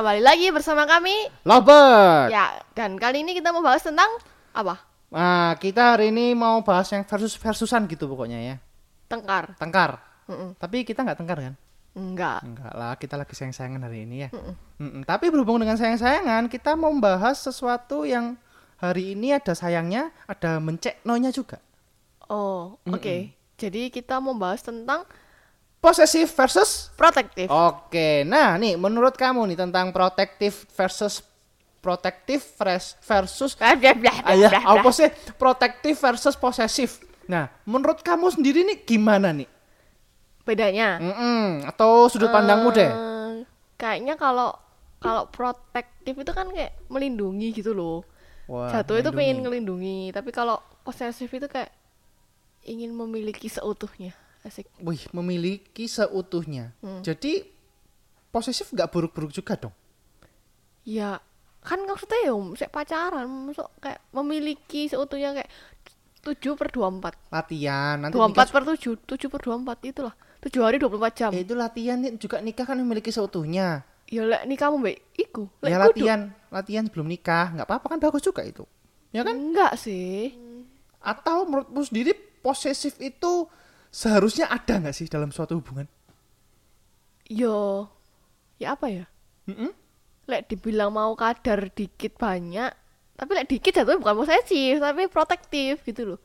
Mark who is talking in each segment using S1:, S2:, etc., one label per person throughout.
S1: kembali lagi bersama kami.
S2: Lovebird.
S1: Ya, dan kali ini kita mau bahas tentang apa?
S2: Nah, kita hari ini mau bahas yang versus versusan gitu pokoknya ya.
S1: Tengkar.
S2: Tengkar.
S1: Mm-mm.
S2: Tapi kita nggak tengkar kan?
S1: Enggak.
S2: Enggak lah, kita lagi sayang-sayangan hari ini ya. Mm-mm. Tapi berhubung dengan sayang-sayangan, kita mau membahas sesuatu yang hari ini ada sayangnya, ada menceknonya juga.
S1: Oh, oke. Jadi kita mau bahas tentang
S2: Possessive versus
S1: protektif.
S2: Oke, nah nih menurut kamu nih tentang protective versus protective vers- versus Ah, ya,
S1: blah.
S2: apa sih protective versus possessive? Nah, menurut kamu sendiri nih gimana nih?
S1: Bedanya?
S2: Mm-mm, atau sudut pandangmu deh?
S1: Eh, kayaknya kalau kalau protektif itu kan kayak melindungi gitu loh.
S2: Wah,
S1: Jatuh itu
S2: melindungi.
S1: pengen ngelindungi, tapi kalau posesif itu kayak ingin memiliki seutuhnya. Asik.
S2: Wih, memiliki seutuhnya.
S1: Hmm.
S2: Jadi posesif nggak buruk-buruk juga dong.
S1: Ya, kan maksudnya ya sek pacaran, masuk kayak memiliki seutuhnya kayak 7 per 24.
S2: Latihan nanti
S1: 24
S2: nikah
S1: per 7, 7 per 24 itulah. 7 hari 24 jam.
S2: Eh, itu latihan nih juga nikah kan memiliki seutuhnya.
S1: Ya lek nikahmu mbak iku. Lek
S2: ya
S1: kudu.
S2: latihan, latihan sebelum nikah, nggak apa-apa kan bagus juga itu. Ya kan?
S1: Enggak sih.
S2: Atau menurutmu sendiri posesif itu seharusnya ada nggak sih dalam suatu hubungan?
S1: Yo. Ya apa ya?
S2: Mm-mm.
S1: Lek dibilang mau kadar dikit banyak, tapi lek dikit jatuhnya bukan posesif, tapi protektif gitu loh.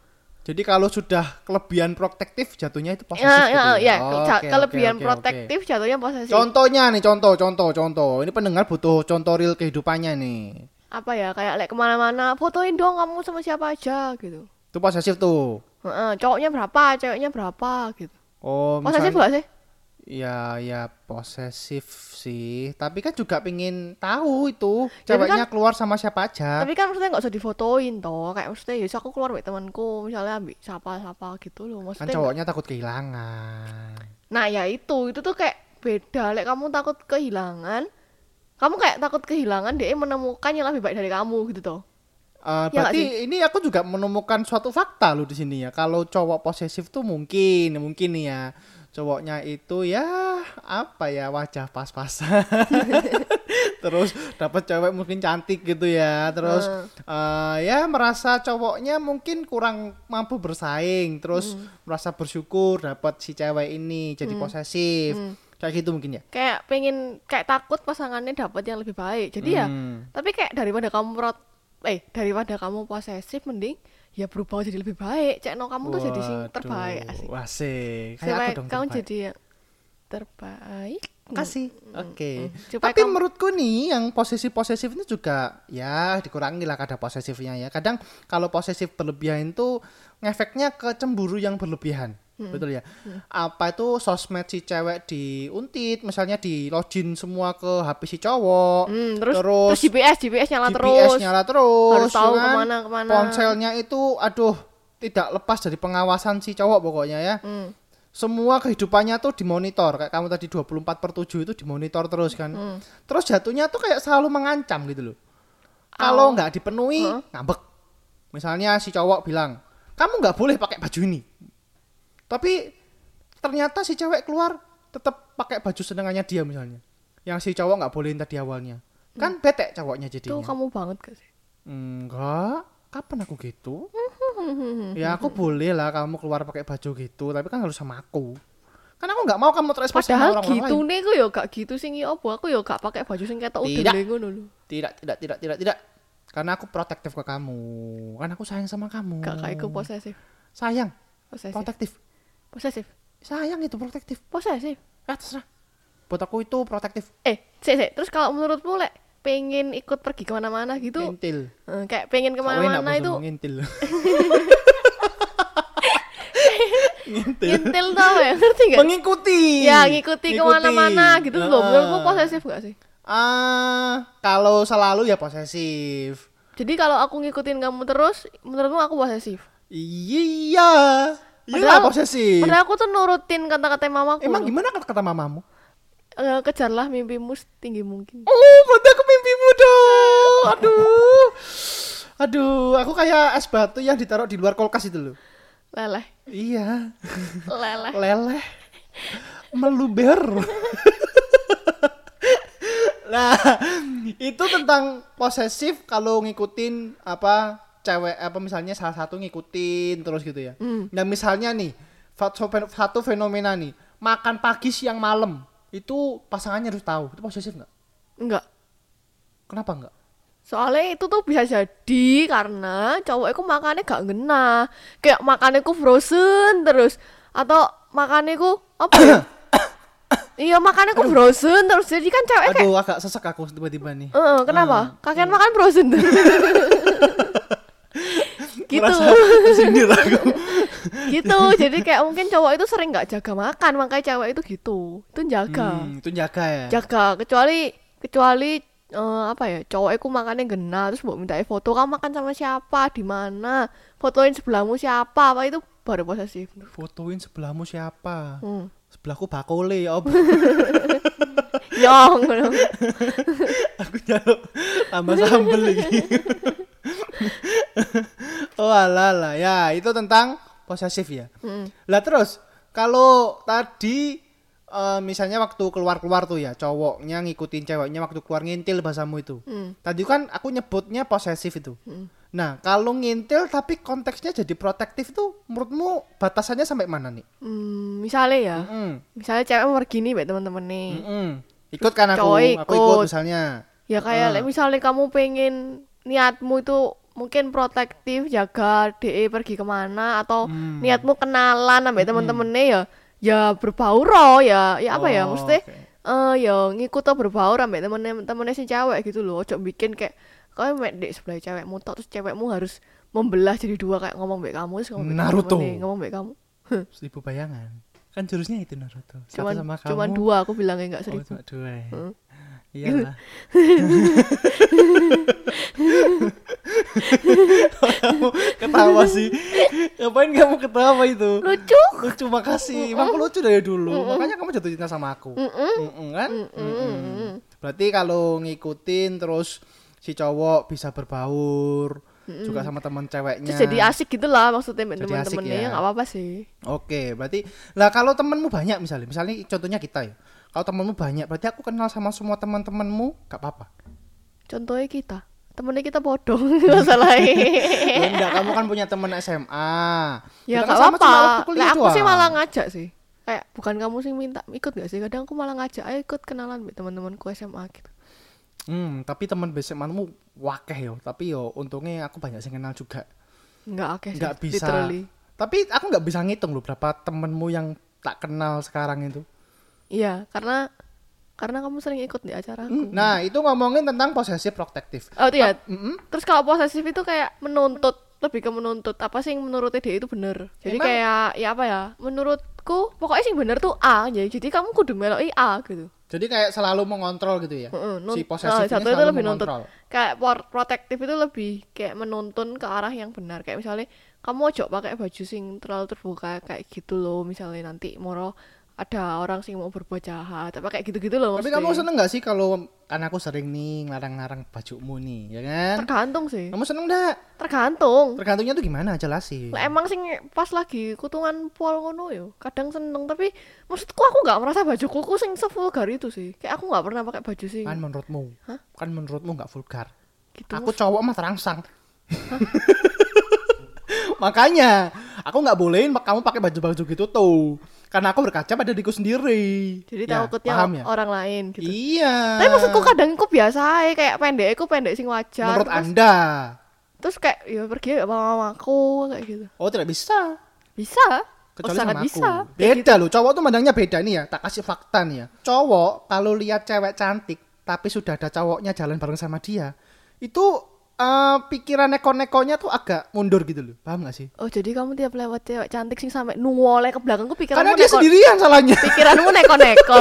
S2: Jadi kalau sudah kelebihan protektif jatuhnya itu posesif
S1: Ya,
S2: gitu
S1: ya, ya. Ca-
S2: Oke,
S1: kelebihan
S2: oke, oke, oke.
S1: protektif jatuhnya posesif.
S2: Contohnya nih, contoh, contoh, contoh. Ini pendengar butuh contoh real kehidupannya nih.
S1: Apa ya? Kayak lek ke mana-mana, fotoin dong kamu sama siapa aja gitu.
S2: Itu posesif tuh.
S1: Heeh, cowoknya berapa, ceweknya berapa gitu.
S2: Oh,
S1: Posesif
S2: misalnya-
S1: gak sih?
S2: Ya, ya posesif sih. Tapi kan juga pingin tahu itu
S1: Tapi
S2: ceweknya keluar sama siapa aja.
S1: Tapi kan maksudnya nggak usah difotoin toh. Kayak maksudnya ya aku keluar sama temanku, misalnya ambil siapa-siapa gitu loh.
S2: kan
S1: Maksudnya
S2: cowoknya takut kehilangan.
S1: Nah ya itu, itu tuh kayak beda. Lek kamu takut kehilangan, kamu kayak takut kehilangan dia menemukan yang lebih baik dari kamu gitu toh.
S2: Eh,
S1: Ya
S2: berarti ini aku juga menemukan suatu fakta loh di sini ya. Kalau cowok posesif tuh mungkin, mungkin nih ya. Cowoknya itu ya apa ya wajah pas-pasan. Terus dapat cewek mungkin cantik gitu ya. Terus eh, ya merasa cowoknya mungkin kurang mampu bersaing. Terus merasa bersyukur dapat si cewek ini jadi posesif. Kayak gitu mungkin ya.
S1: Kayak pengen kayak takut pasangannya dapat yang lebih baik. Jadi ya,
S2: Hmm.
S1: tapi kayak daripada kamu prot eh daripada kamu posesif mending ya berubah jadi lebih baik. Cek no kamu tuh jadi sing
S2: Waduh,
S1: terbaik asik.
S2: Asik. Kayak aku dong
S1: kamu
S2: terbaik.
S1: jadi yang terbaik.
S2: kasih oke
S1: Supaya
S2: tapi
S1: kamu-
S2: menurutku nih yang posesif posesif ini juga ya dikurangi lah kadar posesifnya ya kadang kalau posesif berlebihan itu ngefeknya ke cemburu yang berlebihan
S1: Hmm.
S2: betul ya apa itu sosmed si cewek diuntit misalnya di login semua ke HP si cowok
S1: Hmm, terus,
S2: terus
S1: terus GPS GPS nyala
S2: GPS
S1: terus.
S2: nyala terus
S1: Harus tahu
S2: ya kan?
S1: ke mana ke mana.
S2: ponselnya itu aduh tidak lepas dari pengawasan si cowok pokoknya ya
S1: Hmm.
S2: semua kehidupannya tuh dimonitor kayak kamu tadi 24 per 7 itu dimonitor terus kan
S1: Hmm.
S2: terus jatuhnya tuh kayak selalu mengancam gitu loh kalau nggak dipenuhi ngambek misalnya si cowok bilang kamu nggak boleh pakai baju ini tapi ternyata si cewek keluar tetap pakai baju senengannya dia misalnya. Yang si cowok nggak bolehin tadi awalnya. Kan bete cowoknya
S1: Itu
S2: jadinya
S1: kamu banget gak sih?
S2: enggak. Kapan aku gitu? Ya aku boleh lah kamu keluar pakai baju gitu tapi kan harus sama aku. Kan aku nggak mau kamu terekspos sama
S1: Padahal
S2: orang-orang
S1: gitu
S2: lain.
S1: nih aku ya gak gitu ya apa? Aku ya gak pakai baju sing ketok
S2: Tidak.
S1: udele ngono lho.
S2: tidak tidak tidak tidak tidak. Karena aku protektif ke kamu. Kan aku sayang sama kamu.
S1: Gak kayak aku posesif.
S2: sayang.
S1: Posesif.
S2: protektif
S1: Posesif.
S2: sayang itu protektif
S1: Posesif.
S2: ah terserah buat aku itu protektif
S1: Eh, sik sik. Terus kalau menurutmu lek pengen ikut pergi ke mana-mana gitu,
S2: ngintil
S1: eh, kayak pengen ke
S2: mana-mana
S1: itu
S2: ngintil ngintil
S1: ngintil tau ya, ngerti gak?
S2: mengikuti
S1: Ya ngikuti ke mana-mana gitu loh.
S2: Heeh.
S1: Menurutmu posesif gak sih?
S2: Ah, kalau selalu ya posesif.
S1: Jadi kalau aku ngikutin kamu terus, menurutmu aku posesif?
S2: Iya. Iya posesif.
S1: Padahal aku tuh nurutin kata-kata mamaku.
S2: Emang
S1: loh.
S2: gimana kata, kata mamamu?
S1: Eh, kejarlah mimpimu setinggi mungkin.
S2: Oh, berarti aku mimpimu dong. Aduh. Aduh, aku kayak es batu yang ditaruh di luar kulkas itu loh.
S1: Leleh,
S2: Iya.
S1: leleh.
S2: Leleh. Meluber. Nah, itu tentang posesif kalau ngikutin apa cewek apa misalnya salah satu ngikutin terus gitu ya.
S1: Hmm.
S2: Nah, misalnya nih satu fen- satu fenomena nih, makan pagi siang malam itu pasangannya harus tahu. Itu posesif nggak?
S1: Enggak.
S2: Kenapa nggak?
S1: Soalnya itu tuh bisa jadi karena cowok itu makannya gak ngena. Kayak makannya ku frozen terus atau makannya ku apa ya? iya makannya ku frozen terus jadi kan cewek kayak
S2: Aduh, agak sesek aku tiba-tiba nih.
S1: "Eh, kenapa? Kakek makan frozen terus. gitu.
S2: Merasa tersindir aku.
S1: gitu. Jadi kayak mungkin cowok itu sering nggak jaga makan, makanya cewek itu gitu. Itu jaga.
S2: Hmm, itu jaga ya.
S1: jaga kecuali kecuali eh, apa ya cowok itu makannya gena terus mau minta foto kamu makan sama siapa di mana fotoin sebelahmu siapa apa itu baru posesif
S2: Fotoin sebelahmu siapa?
S1: hmm.
S2: Sebelahku bakole ya. Om.
S1: Yong
S2: aku jaluk tambah sambel lagi. oh alah lah ya itu tentang posesif ya.
S1: Hmm.
S2: Lah terus kalau tadi eh, misalnya waktu keluar-keluar tuh ya cowoknya ngikutin ceweknya waktu keluar ngintil bahasamu itu.
S1: Hmm.
S2: Tadi kan aku nyebutnya posesif itu.
S1: Hmm.
S2: Nah kalau ngintil tapi konteksnya jadi protektif tuh menurutmu batasannya sampai mana nih?
S1: Hmm, misalnya ya
S2: Mm-mm.
S1: misalnya cewek mau pergi nih baik teman-teman nih
S2: Mm-mm. Ikut kan aku,
S1: Cowok
S2: aku ikut
S1: ikut.
S2: misalnya.
S1: ya kayak like, misalnya kamu pengen niatmu itu mungkin protektif jaga de pergi ke mana atau
S2: Hmm.
S1: niatmu kenalan sampai teman-temannya ya ya berbaur roh, ya ya apa ya
S2: Oh,
S1: mesti
S2: oke.
S1: eh ya ngikut atau berbaur sampai temen temennya si cewek gitu loh ojo bikin kayak kau mek dek sebelah cewekmu tok terus cewekmu harus membelah jadi dua kayak ngomong baik kamu terus ngomong
S2: Naruto.
S1: temennya, ngomong baik kamu
S2: Seribu bayangan. Kan jurusnya itu Naruto. Satu
S1: cuman
S2: sama kamu.
S1: cuman dua aku bilangnya nggak
S2: Oh,
S1: seribu
S2: cuma dua. ya.
S1: Heeh.
S2: Iyalah. kamu ketawa sih. Ngapain kamu ketawa itu?
S1: lucu
S2: Lucu makasih. Emang aku lucu dari dulu. Makanya kamu jatuh cinta sama aku. Mm-mm, kan? Mm-mm. Berarti kalau ngikutin terus si cowok bisa berbaur juga sama teman ceweknya.
S1: terus jadi asik gitu lah maksudnya temen-temennya
S2: ya.
S1: ya nggak apa-apa sih
S2: Oke, berarti lah kalau temenmu banyak misalnya, misalnya contohnya kita ya. Kalau temenmu banyak, berarti aku kenal sama semua teman-temanmu, gak apa-apa.
S1: contohnya kita temennya kita bodoh masalahnya
S2: Ya enggak, kamu kan punya teman SMA.
S1: ya
S2: Kita kan sama cuma
S1: apa-apa lah aku sih malah ngajak sih kayak bukan kamu sih minta ikut gak sih kadang aku malah ngajak ayo ikut kenalan sama teman-temanku SMA gitu
S2: Hmm, tapi teman SMA-mu wakeh yo, tapi yo untungnya aku banyak sih kenal juga.
S1: nggak oke sih
S2: Nggak bisa.
S1: literally.
S2: Tapi aku nggak bisa ngitung loh berapa temenmu yang tak kenal sekarang itu.
S1: iya karena karena kamu sering ikut di acara aku
S2: Nah, itu ngomongin tentang posesif protektif.
S1: oh iya
S2: Mm-mm.
S1: terus kalau posesif itu kayak menuntut lebih ke menuntut apa sih yang menurutnya dia itu bener jadi
S2: Emang?
S1: kayak ya apa ya menurutku pokoknya sih bener tuh A jadi jadi kamu kudu meloi A gitu
S2: Jadi kayak selalu mengontrol gitu ya.
S1: Heeh, nun-
S2: si
S1: nah,
S2: posesif ini
S1: satu itu lebih nuntut.
S2: mengontrol.
S1: kayak por- protektif itu lebih kayak menuntun ke arah yang benar kayak misalnya kamu ojo pakai baju sing terlalu terbuka kayak gitu loh misalnya nanti moro ada orang sing mau berbuat jahat apa kayak gitu-gitu loh
S2: Tapi
S1: maksudnya.
S2: kamu seneng gak sih kalau kan aku sering nih ngelarang-larang bajumu nih, ya kan?
S1: tergantung sih
S2: Kamu seneng gak?
S1: tergantung
S2: Tergantungnya tuh gimana? Jelasin.
S1: lah emang sing pas lagi kutungan pol ngono yo kadang seneng tapi maksudku aku nggak merasa bajuku ku sing sevulgar itu sih kayak aku nggak pernah pakai baju sing
S2: Kan menurutmu?
S1: Hah?
S2: Kan menurutmu nggak vulgar.
S1: gitu
S2: Aku cowok mah terangsang. Makanya aku nggak bolehin kamu pakai baju-baju gitu tuh. Karena aku berkaca pada diriku sendiri.
S1: jadi
S2: Ya,
S1: takutnya
S2: paham ya?
S1: orang lain gitu
S2: Iya.
S1: tapi maksudku kadang aku biasa aja kayak pendek aku pendek sing wajar
S2: Menurut
S1: terus,
S2: Anda.
S1: terus kayak ya pergi ya sama mamaku kayak gitu
S2: Oh, tidak bisa.
S1: bisa
S2: Kecuali
S1: oh,
S2: sama aku.
S1: bisa
S2: Beda
S1: gitu.
S2: loh, cowok tuh mandangnya beda nih ya. Tak kasih fakta nih ya. Cowok kalau lihat cewek cantik tapi sudah ada cowoknya jalan bareng sama dia, itu eh, pikiran neko-nekonya tuh agak mundur gitu loh. Paham gak sih?
S1: oh jadi kamu tiap lewat cewek cantik sing sampai nuwole ke belakangku
S2: Karena
S1: pikiranmu
S2: dia
S1: neko
S2: sendirian salahnya.
S1: pikiranmu neko-neko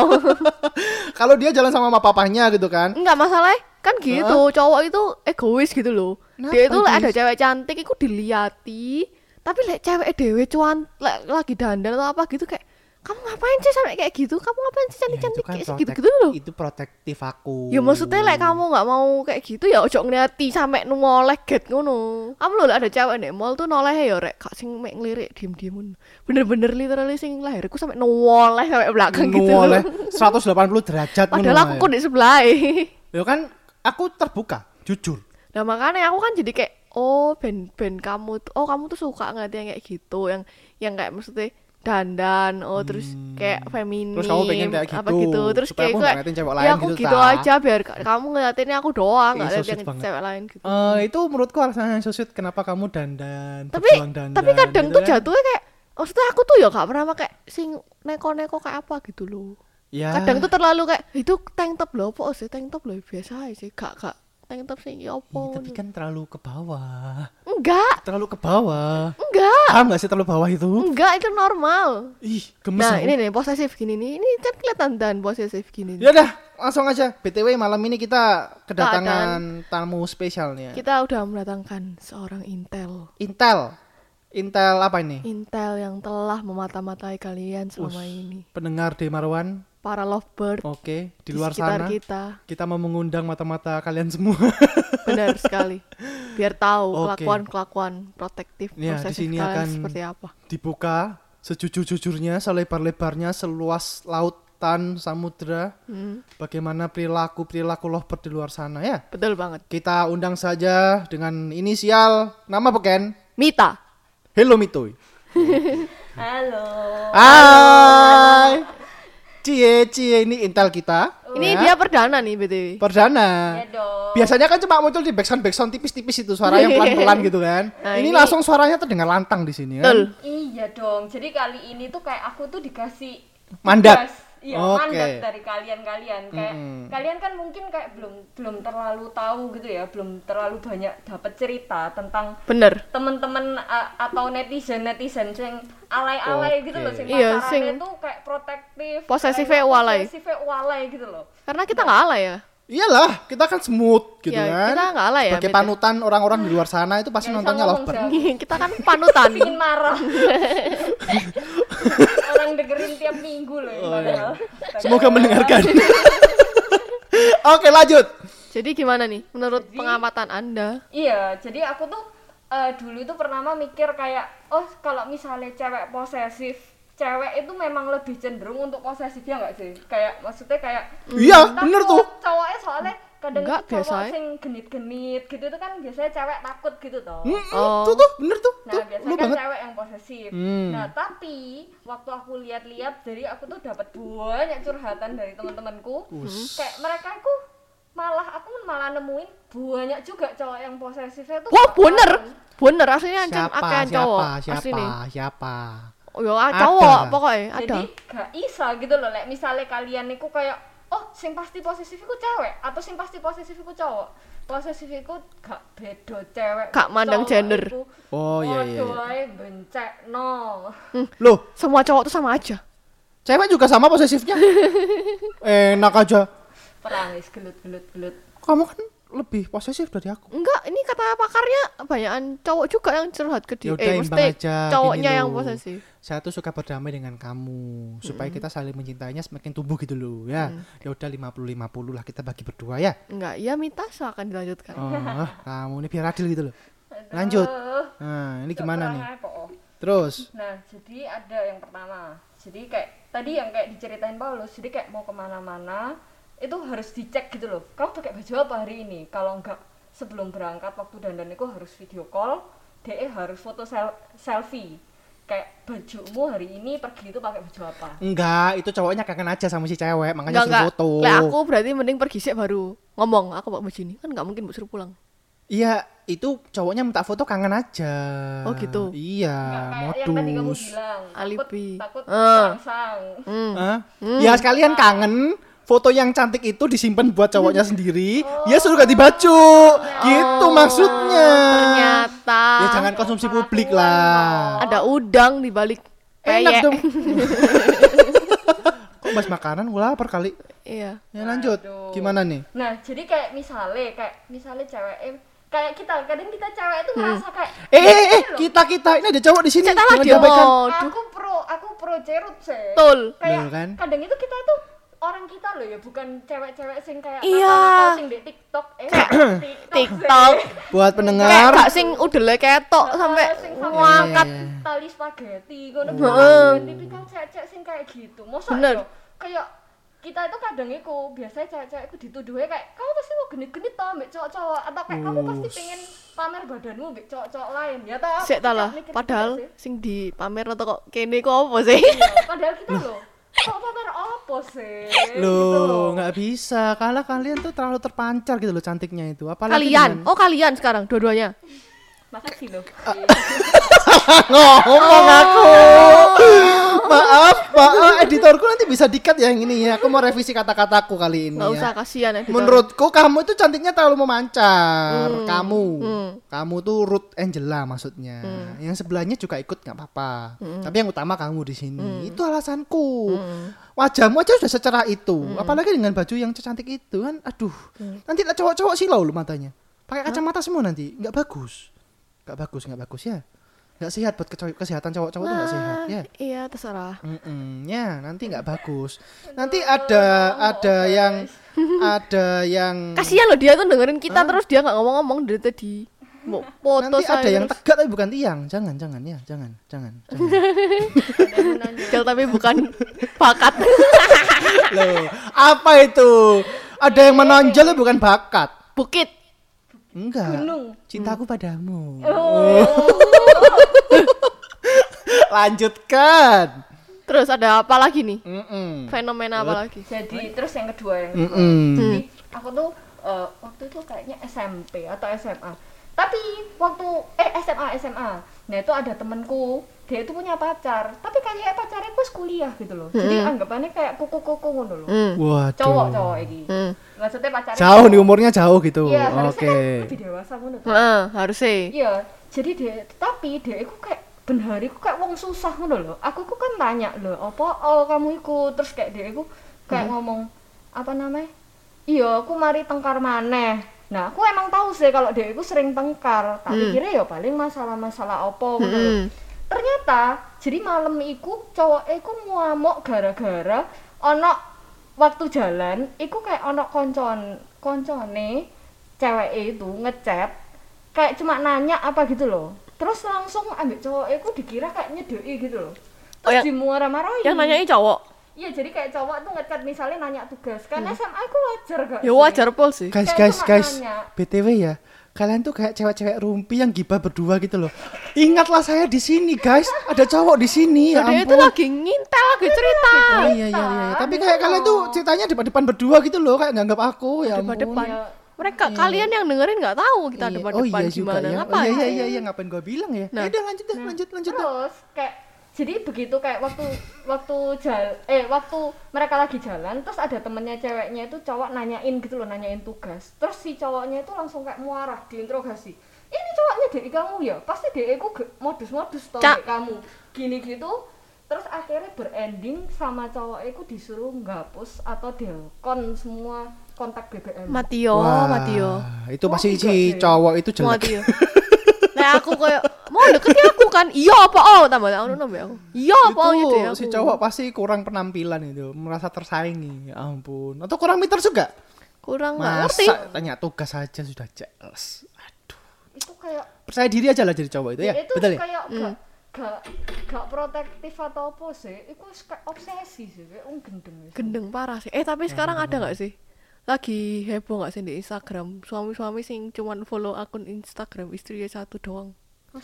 S2: kalau dia jalan sama papanya gitu kan.
S1: Enggak masalah kan gitu cowok itu egois gitu loh dia
S2: Kenapa
S1: itu ada cewek cantik itu diliati tapi lek cewek dewe cuan lek lagi dandan atau apa gitu kayak kamu ngapain sih sampai kayak gitu kamu ngapain sih cantik
S2: Ya,
S1: cantik
S2: itu kan
S1: kayak segitu gitu loh
S2: Itu protektif aku.
S1: ya maksudnya lek kamu nggak mau kayak gitu ya ojo ngeliati sampai noleh get ngono kamu loh ada cewek nih mall tuh noleh ya rek kak sing mek ngelirik diem diem bener-bener literally sing lahirku sampai noleh sampai belakang gitu
S2: oleh
S1: loh
S2: 180 derajat
S1: padahal aku
S2: ae.
S1: kok di sebelah
S2: Ya kan aku terbuka, jujur.
S1: Nah makanya aku kan jadi kayak oh band-band kamu tuh oh kamu tuh suka ngeliat yang kayak gitu yang yang kayak maksudnya dandan oh terus kayak feminim
S2: Hmm. Terus kamu pengen kayak
S1: apa
S2: gitu,
S1: gitu terus
S2: supaya
S1: kayak
S2: aku
S1: kayak
S2: ngeliatin cewek
S1: ya
S2: lain
S1: aku
S2: gitu,
S1: gitu
S2: ta."
S1: aja biar ka- kamu ngeliatinnya aku doang nggak liat yang
S2: sweet banget.
S1: cewek lain gitu
S2: Eh itu menurutku alasan so sweet kenapa kamu dandan,
S1: tapi
S2: dandan.
S1: tapi kadang
S2: gitu
S1: tuh
S2: kan.
S1: jatuhnya kayak maksudnya aku tuh ya gak pernah pakai sing neko-neko kayak apa gitu loh
S2: ya.
S1: kadang tuh terlalu kayak itu tank top loh apa sih tank top loh biasa sih gak gak tank top sih ya
S2: Ih,
S1: apa
S2: tapi kan terlalu ke bawah.
S1: enggak
S2: Terlalu ke bawah.
S1: enggak
S2: Paham gak sih terlalu bawah itu?
S1: enggak itu normal
S2: Ih, gemes
S1: nah
S2: aku.
S1: ini nih posesif gini nih ini kan kelihatan dan posesif gini.
S2: Ya udah, langsung aja. BTW malam ini kita kedatangan tamu spesial nih. ya.
S1: kita udah mendatangkan seorang intel
S2: Intel. Intel apa ini?
S1: intel yang telah memata-matai kalian selama
S2: Us.
S1: ini
S2: Pendengar D Marwan.
S1: Para lovebird
S2: Oke, di
S1: di
S2: luar
S1: sekitar
S2: sana
S1: kita
S2: kita mau mengundang mata-mata kalian semua.
S1: benar sekali biar tahu
S2: Oke.
S1: kelakuan-kelakuan protektif
S2: Ya, di sini akan-
S1: seperti apa
S2: Dibuka sejujur-jujurnya, selebar-lebarnya, seluas lautan samudra.
S1: Hmm,
S2: Bagaimana perilaku-perilaku lovebird di luar sana ya?
S1: betul banget
S2: Kita undang saja dengan inisial nama beken.
S1: Mita
S2: Hello Mitoy.
S3: Halo.
S2: Hai. Cie, cie ini Intel kita.
S1: ini
S2: ya.
S1: dia perdana nih btw
S2: perdana.
S3: Ya dong.
S2: Biasanya kan cuma muncul di backsound backsound tipis-tipis itu suara yang pelan-pelan gitu kan.
S1: Nah,
S2: ini,
S1: ini-
S2: langsung suaranya terdengar lantang di sini kan.
S1: betul
S3: Iya dong. Jadi kali ini tuh kayak aku tuh dikasih
S2: Mandat.
S3: tugas. Iya,
S2: Oke.
S3: mandat dari kalian-kalian. Kayak
S2: Mm-mm.
S3: kalian kan mungkin kayak belum belum terlalu tahu gitu ya, belum terlalu banyak dapat cerita tentang
S1: bener
S3: temen-temen a- atau netizen netizen yang alay-alay gitu loh, sing
S1: Iya, sing
S3: tuh kayak protektif, kayak
S1: walay.
S3: posesifnya walay gitu loh.
S1: karena kita nggak ala ya
S2: Iyalah, kita kan smooth gitu
S1: Ya,
S2: kan.
S1: kita nggak ala ya,
S2: Sebagai panutan orang-orang di luar sana itu pasti
S3: bisa
S2: nontonnya Lovebird.
S1: Kita kan panutan
S3: Pingin marah. Tiap minggu loh
S2: Oh, iya. Semoga mendengarkan. Oke, lanjut.
S1: jadi gimana nih menurut
S3: Jadi-
S1: pengamatan anda
S3: Iya, jadi aku tuh eh, dulu itu pertama mikir kayak, oh kalau misalnya cewek posesif, cewek itu memang lebih cenderung untuk posesif ya nggak sih? Kayak maksudnya kayak
S2: Iya, bener tuh.
S3: Cowoknya soalnya kadang
S1: Enggak,
S3: tuh cowok sing genit-genit gitu tuh kan biasanya cewek takut gitu toh.
S2: Mm-mm,
S1: Oh.
S2: Tuh tuh, bener tuh.
S3: Nah,
S2: tuh,
S3: biasanya kan
S2: banget.
S3: cewek yang posesif.
S2: Hmm.
S3: Nah, tapi waktu aku lihat-lihat dari aku tuh dapat banyak curhatan dari teman-temanku. Kayak mereka itu malah aku malah nemuin banyak juga cowok yang posesifnya tuh
S1: wah bener bener aslinya ancam
S2: Siapa,
S1: akean
S2: siapa,
S1: cowok
S2: siapa,
S1: asli
S2: siapa?
S1: oh ya
S2: Ada.
S1: cowok pokoknya ada
S3: Jadi gak bisa gitu loh, like misalnya kalian niku kayak oh sing pasti posesif iku cewek atau sing pasti posesif iku cowok. Posesif iku gak beda cewek.
S1: Gak mandang gender.
S3: iku
S2: Oh, iya, iya, iya.
S3: wae bencekno.
S2: Loh,
S1: semua cowok tuh sama aja
S2: cewek juga sama posesifnya. Enak aja.
S3: Perangis gelut-gelut gelut.
S2: Kamu kan lebih posesif dari aku.
S1: enggak ini kata pakarnya banyakan cowok juga yang curhat ke dia
S2: Yaudah,
S1: eh mesti
S2: aja,
S1: cowoknya yang
S2: loh.
S1: posesif
S2: Saya tuh suka berdamai dengan kamu supaya kita saling mencintainya semakin tumbuh gitu loh ya. Ya udah 50 50 lah kita bagi berdua ya.
S1: enggak ya Mita akan dilanjutkan
S2: Oh, kamu ini biar adil gitu loh. Lanjut. Nah, ini gimana nih? Terus
S3: Nah, jadi ada yang pertama. Jadi kayak tadi yang kayak diceritain Paulus, jadi kayak mau ke mana-mana itu harus dicek gitu loh. Kamu pakai baju apa hari ini? Kalau enggak sebelum berangkat waktu dandan itu harus video call, DE harus foto sel- selfie. Kayak bajumu hari ini pergi itu pakai baju apa?
S2: enggak, itu cowoknya kangen aja sama si cewek, makanya
S1: enggak
S2: suruh
S1: enggak
S2: foto.
S1: Lah aku berarti mending pergi sih baru ngomong aku pakai baju ini kan nggak mungkin suruh pulang
S2: Iya, itu cowoknya minta foto kangen aja.
S1: Oh, gitu?
S2: Iya,
S3: yang tadi kamu
S2: modus.
S3: bilang.
S1: Alibi.
S3: Takut, takut
S1: Ah.
S3: terangsang.
S1: hmm.
S2: Hah? Ya sekalian kangen foto yang cantik itu disimpan buat cowoknya sendiri. Ya suruh ganti baju. Gitu maksudnya.
S1: Oh, ternyata
S2: Ya jangan konsumsi publik lah.
S1: ada udang di balik
S2: Enak dong. Kok bahas makanan gue lapar kali.
S1: iya
S2: Ya lanjut.
S3: Aduh.
S2: Gimana nih?
S3: Nah, jadi kayak misalnya kayak misalnya cewek eh, kayak kita kadang kita cewek itu ngerasa kayak
S2: Eh, eh, eh,
S3: "Ini loh,
S2: kita kita ini ada cowok di sini. Jangan
S1: dia
S2: diabaikan.
S3: Aku pro aku pro cerut sih kayak
S2: Loh, kan?
S3: kadang itu kita itu orang kita loh ya bukan cewek-cewek sing kayak
S1: Iya.
S3: sing di TikTok eh TikTok,
S1: TikTok.
S2: Buat
S1: kayak
S2: pendengar.
S1: gak sing udele ketok sampai
S3: sing sampai
S1: ngangkat
S2: Iya.
S3: tali spaghetti ngono
S1: Heeh.
S3: tipikal cewek-cewek sing kayak gitu masa
S1: Bener.
S3: yo kayak kita itu kadang iku biasanya cewek-cewek itu dituduhnya kayak kamu pasti mau genit-genit tau ambek cowok-cowok atau kayak kamu pasti pengen pamer badanmu ambek cowok-cowok lain ya tau
S1: Sik lah,
S3: gitu
S1: padahal
S3: sih.
S1: sing di pamer atau kok kene kok apa sih?
S3: Iya, padahal kita loh kok pamer apa sih Gitu
S2: Loh, nggak bisa. Karena kalian tuh terlalu terpancar gitu loh cantiknya itu. Apalagi
S1: kalian.
S2: dengan-
S1: Oh, kalian sekarang dua-duanya.
S3: Makasih loh
S2: ngomong aku. maaf, maaf, editorku nanti bisa dikat ya yang ini ya. Aku mau revisi kata-kataku kali ini
S1: Enggak
S2: ya.
S1: usah kasihan editor.
S2: Menurutku kamu itu cantiknya terlalu memancar. Kamu,
S1: Hmm.
S2: kamu tuh Ruth Angela maksudnya. Yang sebelahnya juga ikut nggak apa-apa.
S1: Hmm.
S2: Tapi yang utama kamu di sini. Itu alasanku. Wajahmu aja sudah secerah itu.
S1: Hmm.
S2: Apalagi dengan baju yang cantik itu kan. Aduh, nanti lah cowok-cowok silau lu matanya. Pakai kacamata semua nanti, nggak bagus. Nggak bagus, nggak bagus ya. Nggak sehat buat kesehatan cowok-cowok tuh nggak sehat ya.
S1: Iya, terserah.
S2: Mm-mm, ya nanti nggak bagus. Nanti ada ada yang ada yang
S1: Kasihan loh dia tuh dengerin kita terus dia nggak ngomong-ngomong dari tadi. Mau foto
S2: nanti
S1: saya
S2: ada yang tegak tapi bukan tiang. Jangan jangan ya jangan jangan. jangan.
S1: Tapi bukan bakat.
S2: Loh apa itu? Ada yang menonjol bukan bakat.
S1: Bukit.
S2: Enggak.
S3: Gunung.
S2: Cintaku padamu.
S3: oh
S2: Lanjutkan.
S1: Terus ada apa lagi nih?
S2: Mm-mm.
S1: Fenomena apa lagi?
S3: jadi terus yang kedua yang
S2: Mm-mm.
S3: jadi aku tuh eh, waktu itu kayaknya SMP atau SMA tapi waktu eh SMA SMA nah itu ada temenku dia itu punya pacar. Tapi kayak pacarnya pas kuliah gitu loh. Jadi anggapannya kayak kuku-kuku ngono loh.
S1: Hmm.
S3: Cowok cowok ini
S1: Hmm.
S3: maksudnya pacarnya
S2: Jauh nih umurnya jauh gitu.
S3: iya harusnya
S2: Oke.
S3: kan lebih dewasa ngono tuh
S1: Heeh, harusnya.
S3: iya jadi dia tapi dia itu kayak ben hari ku kayak wong susah ngono loh. Aku ku kan tanya loh apa oh kamu ikut terus kayak dia itu kayak ngomong apa namanya? Iya aku mari tengkar maneh. Nah aku emang tahu sih kalau dia itu sering tengkar. Tak pikirnya ya paling masalah-masalah apa ngono loh.
S1: Hmm.
S3: Ternyata jadi malam iku cowok iku ngamuk gara-gara ono waktu jalan iku kayak ono koncon koncone cewek itu ngechat kayak cuma nanya apa gitu loh terus langsung ambil cowok iku dikira kayak nyedoi gitu loh
S1: Oh,
S3: terus
S1: yang-
S3: dimuara-marahi
S1: Yang nanyanya cowok.
S3: iya jadi kayak cowok tuh ngechat misalnya nanya tugas kan SMA iku wajar gak
S1: Ya
S3: sih?
S1: wajar pol sih.
S2: Guys,
S3: Kayak
S2: guys, guys.
S3: nanya.
S2: BTW ya. Kalian tuh kayak cewek-cewek rumpi yang gibah berdua gitu loh. Ingatlah saya di sini, guys. Ada cowok di sini. Ya
S1: Dia itu
S2: ampun.
S1: lagi ngintel lagi cerita.
S2: Oh iya iya iya. Tapi kayak kalian tuh ceritanya depan-depan berdua gitu loh, kayak nganggap aku ya ampun.
S1: Depan-depan.
S3: Iya.
S1: Mereka kalian yang dengerin nggak tahu kita
S2: Iya.
S1: depan-depan
S2: oh iya juga
S1: gimana.
S2: ya. Oh
S1: Ngapain?
S2: iya iya iya, iya. ngapain gua bilang ya?
S1: Nah.
S2: Nah. udah lanjut deh, lanjut lanjut. dah.
S3: terus kayak jadi begitu kayak waktu waktu jal eh waktu mereka lagi jalan terus ada temennya ceweknya itu cowok nanyain gitu loh nanyain tugas. Terus si cowoknya itu langsung kayak muarah diinterogasi. Ini cowoknya dari kamu ya? Pasti dia itu ge- modus-modus tau kamu. Gini gitu. Terus akhirnya berending sama cowok itu disuruh ngapus atau delkon semua kontak BBM
S1: Matio, Matio.
S2: Itu pasti
S3: enggak
S2: si cowok itu jelek.
S1: Nah aku kayak mau deketin aku kan. Iya apa oh tambah aku nambah aku. Iya apa oh
S2: itu
S1: gitu ya.
S2: si cowok pasti kurang penampilan itu, merasa tersaingi. Ya ampun. Atau kurang pintar juga.
S1: kurang nggak ngerti.
S2: Masa tanya tugas saja sudah jelas. Aduh.
S3: itu kayak
S2: Percaya diri aja lah jadi cowok itu ya.
S3: itu
S2: Betul ya?
S3: kayak gak gak gak protektif atau apa sih itu kayak obsesi sih kayak um gendeng wis.
S1: Gendeng parah sih. Eh tapi sekarang ada nggak sih? Lagi heboh nggak sih di Instagram? Suami-suami sing cuman follow akun Instagram istrinya satu doang.
S3: Oh,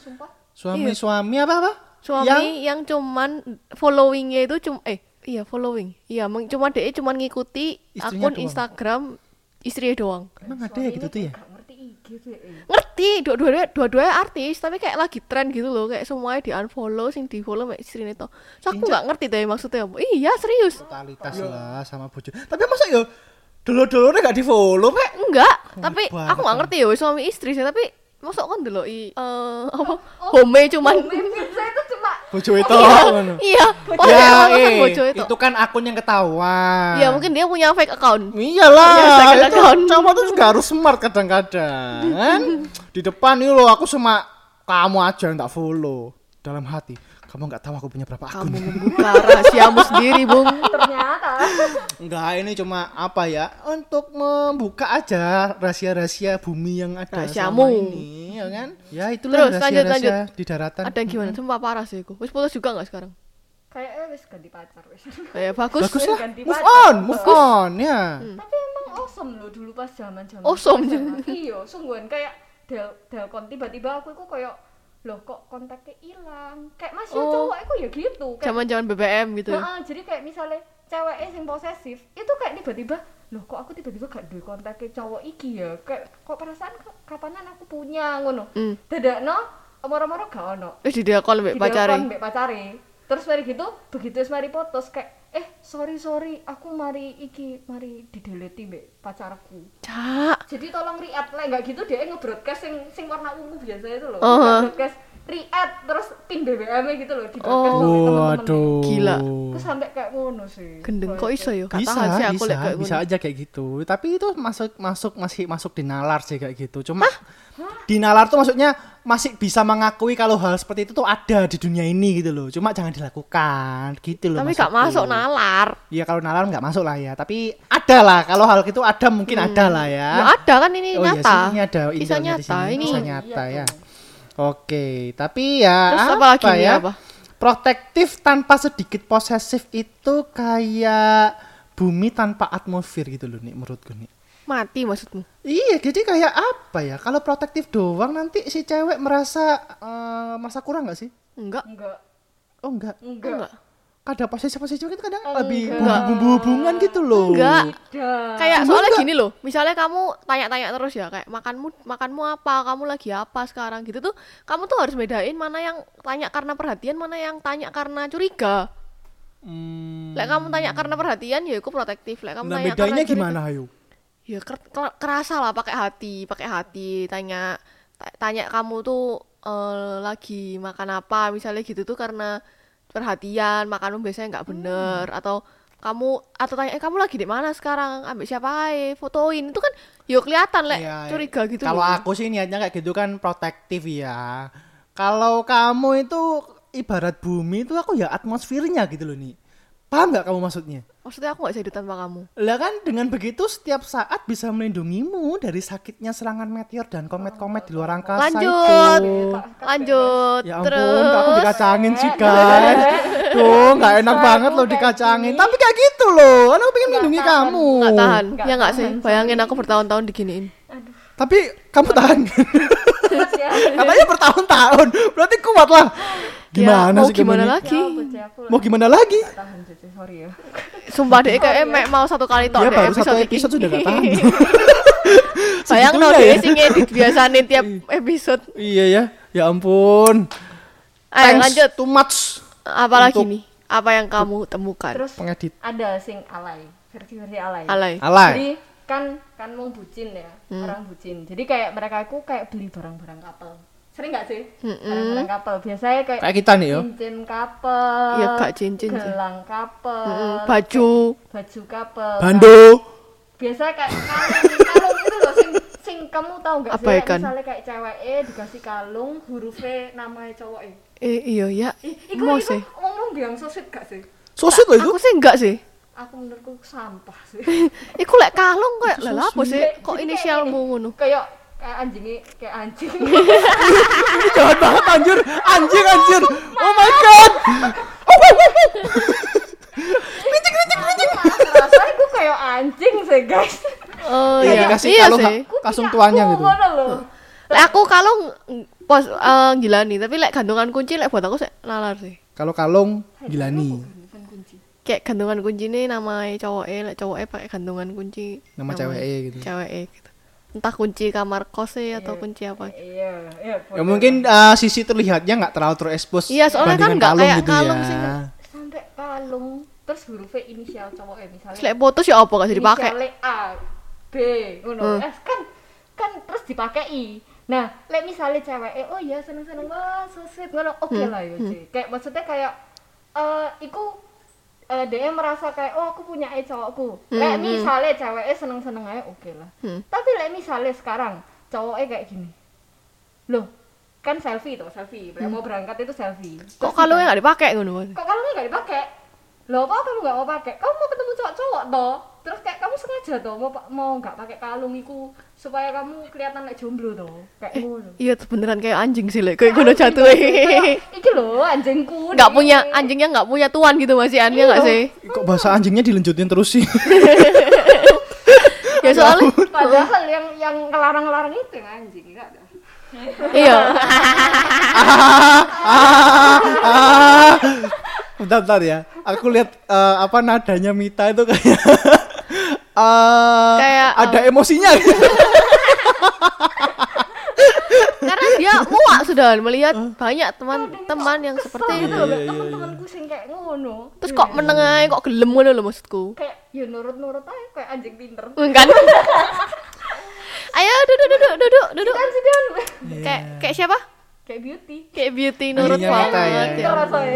S2: Suami-suami apa apa?
S1: Suami
S2: Yang
S1: yang, cuman followingnya itu cuma eh iya following. Iya, meng- cuma dia cuma ngikuti
S2: Istrinya
S1: akun
S2: doang.
S1: Instagram istrinya doang.
S2: emang ada ya gitu tuh ya?
S3: ngerti ya
S1: dua-duanya dua-duanya artis, tapi kayak lagi tren gitu loh, kayak semuanya di unfollow, sing di follow mek istrinya itu. So aku nggak ngerti deh maksudnya apa. Iya serius.
S2: Totalitas lah sama bojo. Tapi masa ya dulu-dulunya gak di follow pak?
S1: Enggak, tapi
S2: banget
S1: aku nggak
S2: kan.
S1: ngerti ya wis suami istri sih, tapi masuk kan dulu i eh apa home cuman
S3: saya itu cuma
S2: Bojo itu. ngono.
S1: iya oh
S2: Ya,
S1: ya,
S2: eh,
S1: bojo itu
S2: itu kan akun yang ketahuan.
S1: ya mungkin dia punya fake account
S2: Iyalah,
S1: Punya second
S2: itu
S1: account.
S2: cowok tuh juga harus smart kadang-kadang. kan? Di depan ini loh, aku sama kamu aja yang tak follow. Dalam hati, kamu nggak tahu aku punya berapa akun.
S1: kamu membuka rahasiamu sendiri bung
S3: ternyata
S2: Enggak, ini cuma apa ya? Untuk membuka aja rahasia-rahasia bumi yang ada
S1: Rahasiamu.
S2: selama ini, ya kan? Ya itulah
S1: Terus, lanjut,
S2: rahasia-rahasia
S1: lanjut.
S2: di daratan.
S1: ada yang gimana sumpah parah sih aku wis putus juga nggak sekarang
S3: kayaknya wis ganti pacar wis
S1: Ya bagus.
S2: Bagus lah.
S3: Ganti
S2: Move
S3: pacar.
S2: on, move on ya.
S3: tapi emang awesome loh dulu pas zaman zaman
S1: Awesome.
S3: iya sungguhan kayak del delkon tiba-tiba aku itu kayak loh kok kontaknya hilang kayak masih
S1: Oh.
S3: cowok aku ya gitu kayak
S1: Zaman-zaman BBM gitu. ya.
S3: Heeh, jadi kayak misalnya ceweknya yang posesif itu kayak tiba-tiba loh kok aku tiba-tiba gak duwe kontaknya cowok iki ya kayak kok perasaan kapanan aku punya ngono
S1: Hmm.
S3: dadakno moro-moro gak ono
S1: Terus di call mbek pacare.
S3: Ditelepon mbek pacare terus mari gitu begitu wis mari putus kayak eh sorry sorry aku mari iki mari dideleti mbek pacarku
S1: Cak.
S3: jadi tolong riat lah nggak gitu dia nge-broadcast sing sing warna ungu biasa itu loh
S1: Oh.
S3: broadcast riat terus pin BBM -nya gitu loh di
S1: Oh.
S3: sama temen-temennya.
S2: Waduh.
S1: Gila.
S3: terus sampai kayak ngono sih
S1: Gendeng kok iso ya?
S2: Bisa
S1: sih aku
S2: bisa
S1: kayak
S2: bisa aja kayak gitu tapi itu masuk masuk masih masuk di nalar sih kayak gitu cuma di nalar tuh maksudnya masih bisa mengakui kalau hal seperti itu tuh ada di dunia ini gitu loh cuma jangan dilakukan gitu loh
S1: Tapi gak masuk nalar.
S2: Iya kalau nalar nggak masuk lah ya tapi ada lah kalau hal gitu ada mungkin ada lah ya
S1: Ya ada kan ini
S2: oh iya
S1: nyata.
S2: sih ini ada di
S1: nyata.
S2: sini
S1: Ini
S2: kisah nyata ya oke tapi ya
S1: Terus apa lagi nih,
S2: ya
S1: apa?
S2: protektif tanpa sedikit posesif itu kayak bumi tanpa atmosfer gitu loh nih menurutku nih
S1: mati maksudmu.
S2: Iya, jadi kayak apa ya? Kalau protektif doang nanti si cewek merasa eh, merasa kurang nggak sih?
S1: Enggak.
S3: enggak
S2: Oh enggak.
S3: enggak
S1: Enggak.
S2: Kadang posesif-posesif itu kadang
S3: Enggak.
S2: lebih hubungan gitu loh.
S1: Enggak. Kayak soalnya
S2: enggak.
S1: gini loh, misalnya kamu tanya-tanya terus ya, kayak makanmu makanmu apa, kamu lagi apa sekarang gitu tuh, kamu tuh harus bedain mana yang tanya karena perhatian, mana yang tanya karena curiga.
S2: Hmm.
S1: Lek kamu tanya karena perhatian ya aku protektif. Lek kamu
S2: Nah,
S1: tanya
S2: bedanya
S1: karena curiga-
S2: gimana, ayo?
S1: Ya ker- ker- kerasa lah pakai hati, pakai hati tanya ta- tanya kamu tuh eh, lagi makan apa misalnya gitu tuh karena perhatian, makanmu biasanya nggak bener atau kamu atau tanya eh kamu lagi di mana sekarang ambil siapa aja fotoin itu kan yuk kelihatan lek
S2: Iya,
S1: curiga gitu
S2: Kalau
S1: loh.
S2: aku sih niatnya kayak gitu kan protektif ya. Kalau kamu itu ibarat bumi itu aku ya atmosfernya gitu loh nih. Paham nggak kamu maksudnya?
S1: maksudnya aku nggak bisa hidup tanpa kamu
S2: Lah kan dengan begitu setiap saat bisa melindungimu dari sakitnya serangan meteor dan komet-komet di luar angkasa
S1: lanjut
S2: itu.
S1: lanjut
S2: Ya ampun,
S1: terus
S2: aku dikacangin sih guys. Tuh, nggak enak banget loh dikacangin. Tapi kayak gitu loh. Kan aku pengen melindungi kamu.
S1: nggak tahan ya nggak sih bayangin aku bertahun-tahun diginiin
S2: Tapi kamu tahan.
S3: ya
S2: Katanya bertahun-tahun. Berarti kuat lah. Gimana
S1: ya, mau
S2: sih
S1: gimana
S2: ini?
S1: lagi
S3: ya
S2: Mau gimana lagi?
S3: Tahan Cece, sorry ya
S1: sumpah deh kayak mek mau satu kali tok deh
S2: baru satu episode sudah gak tahan.
S1: Bayang no
S2: ya.
S1: sing ngedit biasanya tiap episode.
S2: Iya ya. Ya ampun.
S1: Ayo
S2: Thanks
S1: lanjut.
S2: Too much
S1: Apa lagi
S2: untuk-
S1: nih? Apa yang kamu temukan?
S3: terus
S2: pengedit.
S3: ada sing alay versi-versi alay
S1: Alay.
S2: Alay.
S3: jadi kan kan mau bucin ya
S1: Hmm.
S3: orang bucin jadi kayak mereka itu kayak beli barang-barang couple sering nggak sih
S1: Mm-mm.
S3: barang-barang couple biasanya kayak
S2: Kayak kita nih yo.
S3: cincin couple
S1: Iya, Kak, cincin sih.
S3: gelang couple
S1: Mm-mm, Baju.
S3: baju couple
S2: Bando.
S3: biasanya kayak kalung kalung itu loh sing sing kamu tahu nggak sih
S1: Apa
S3: kayak misalnya kayak cewek eh dikasih kalung hurufnya namanya cowok eh
S1: Eh iya ya.
S3: Ih, iku
S1: Mau
S3: iku
S1: sih.
S3: ngomong bilang so sweet gak sih
S2: Sosit loh itu.
S1: Aku sih enggak sih.
S3: Aku menurutku sampah sih
S1: Iku lek kalung kayak lah apa sih?
S3: Kayak-
S1: Kok inisialmu ngono?
S3: kayak kayak anjingnya kayak anjing
S2: Jahat banget anjir. Anjing anjir. Oh my god.
S3: rasa aku kayak anjing sih guys
S1: Oh
S2: Iya,
S1: iya.
S2: dikasih
S1: Iya
S2: kalung kasung tuanya gitu.
S1: Lek aku kalung pos eh, gila nih, tapi lek gantungan kunci lek buat aku sih nalar sih.
S2: Kalau kalung gilani.
S1: Kayak gantungan kunci ini namanya cowok lek cowoknya pakai gantungan kunci.
S2: Nama ceweknya gitu.
S1: Cewek gitu. Entah kunci kamar kosnya atau kunci apa.
S3: Iya, iya.
S2: Ya mungkin uh, sisi terlihatnya nggak terlalu terekspos
S1: Iya, soalnya kan nggak
S2: kalung
S1: kayak
S2: gitu
S1: kalung
S2: ya.
S1: sih,
S3: sampai kalung terus hurufnya inisial cowoknya misalnya.
S1: Terus lek putus ya apa gak jadi dipakai?
S3: A, B, ngono.
S1: Hmm.
S3: Eh, kan kan terus dipakai. Nah, lek misalnya cewek eh oh ya seneng-seneng wah so sweet ngono. Oke
S1: Hmm,
S3: lah ya, Ci. Kayak maksudnya kayak eh iku eh dia merasa kayak oh aku punya eh cowokku. Lek
S1: Hmm,
S3: misalnya ceweknya seneng-seneng aja oke lah.
S1: Hmm.
S3: Tapi lek misalnya sekarang cowoknya kayak gini. Loh, kan selfie tuh, selfie. Lek mau berangkat itu selfie.
S1: Kok
S3: Terus
S1: kalungnya gak dipakai ngono
S3: kok kalungnya nggak dipakai? Loh, kok kamu nggak mau pakai? Kamu mau ketemu cowok-cowok toh? Terus kayak kamu sengaja tuh mau mau nggak pakai kalung iku supaya kamu kelihatan kayak jomblo tuh kayak ngono
S1: Iya tuh beneran kayak anjing sih lek kayak ngono jatuh.
S3: iki lho anjingku
S1: Enggak
S3: nih.
S1: punya anjingnya enggak punya tuan gitu masih aneh enggak sih?
S2: Kok bahasa anjingnya dilanjutin terus sih?
S1: Ya soalnya
S3: padahal yang yang ngelarang-ngelarang itu yang anjing enggak ada
S1: iya.
S2: ah, bentar, bentar ya. Aku lihat eh, apa nadanya Mita itu kayak eh,
S1: Kayak,
S2: ada emosinya.
S1: Karena dia muak sudah melihat banyak teman-teman yang seperti itu.
S2: Iya, iya,
S3: teman-temanku sing kayak ngono
S1: Terus kok meneng ae kok gelem ngono lho maksudku.
S3: kayak ya nurut-nurut aja kayak anjing pinter
S1: Kan? Ayo duduk duduk duduk duduk.
S3: kan sih
S1: Kayak kayak siapa?
S3: kayak beauty
S1: Kayak beauty nurut banget.
S2: ya,
S3: ya.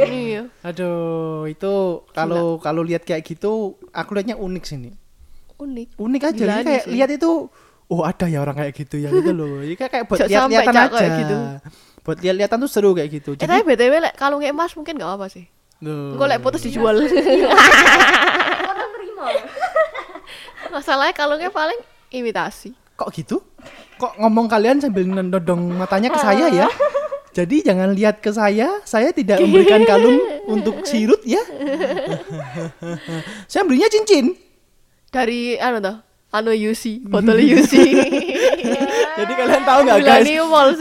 S1: Iya.
S2: Aduh, itu kalau kalau lihat kayak gitu, aku lihatnya unik sini.
S1: Unik.
S2: Unik aja,
S1: Gila
S2: kayak
S1: sih.
S2: lihat itu, oh ada ya orang kayak gitu ya gitu loh. Jadi kayak, kayak buat lihat-lihatan aja.
S1: kayak gitu.
S2: Buat lihat-lihatan tuh seru kayak gitu.
S1: Eh
S2: Jadi,
S1: tapi BTW lek kalung kayak emas mungkin gak apa sih.
S2: Loh.
S1: Engko lek putus dijual.
S3: orang terima ya
S1: Masalahnya kalungnya paling imitasi.
S2: kok gitu? Kok ngomong kalian sambil nodong matanya ke saya ya? Jadi jangan lihat ke saya, saya tidak memberikan kalung untuk sirut ya. saya belinya cincin.
S1: Dari anu toh, anu UC, botol UC.
S2: Jadi kalian tahu nggak guys?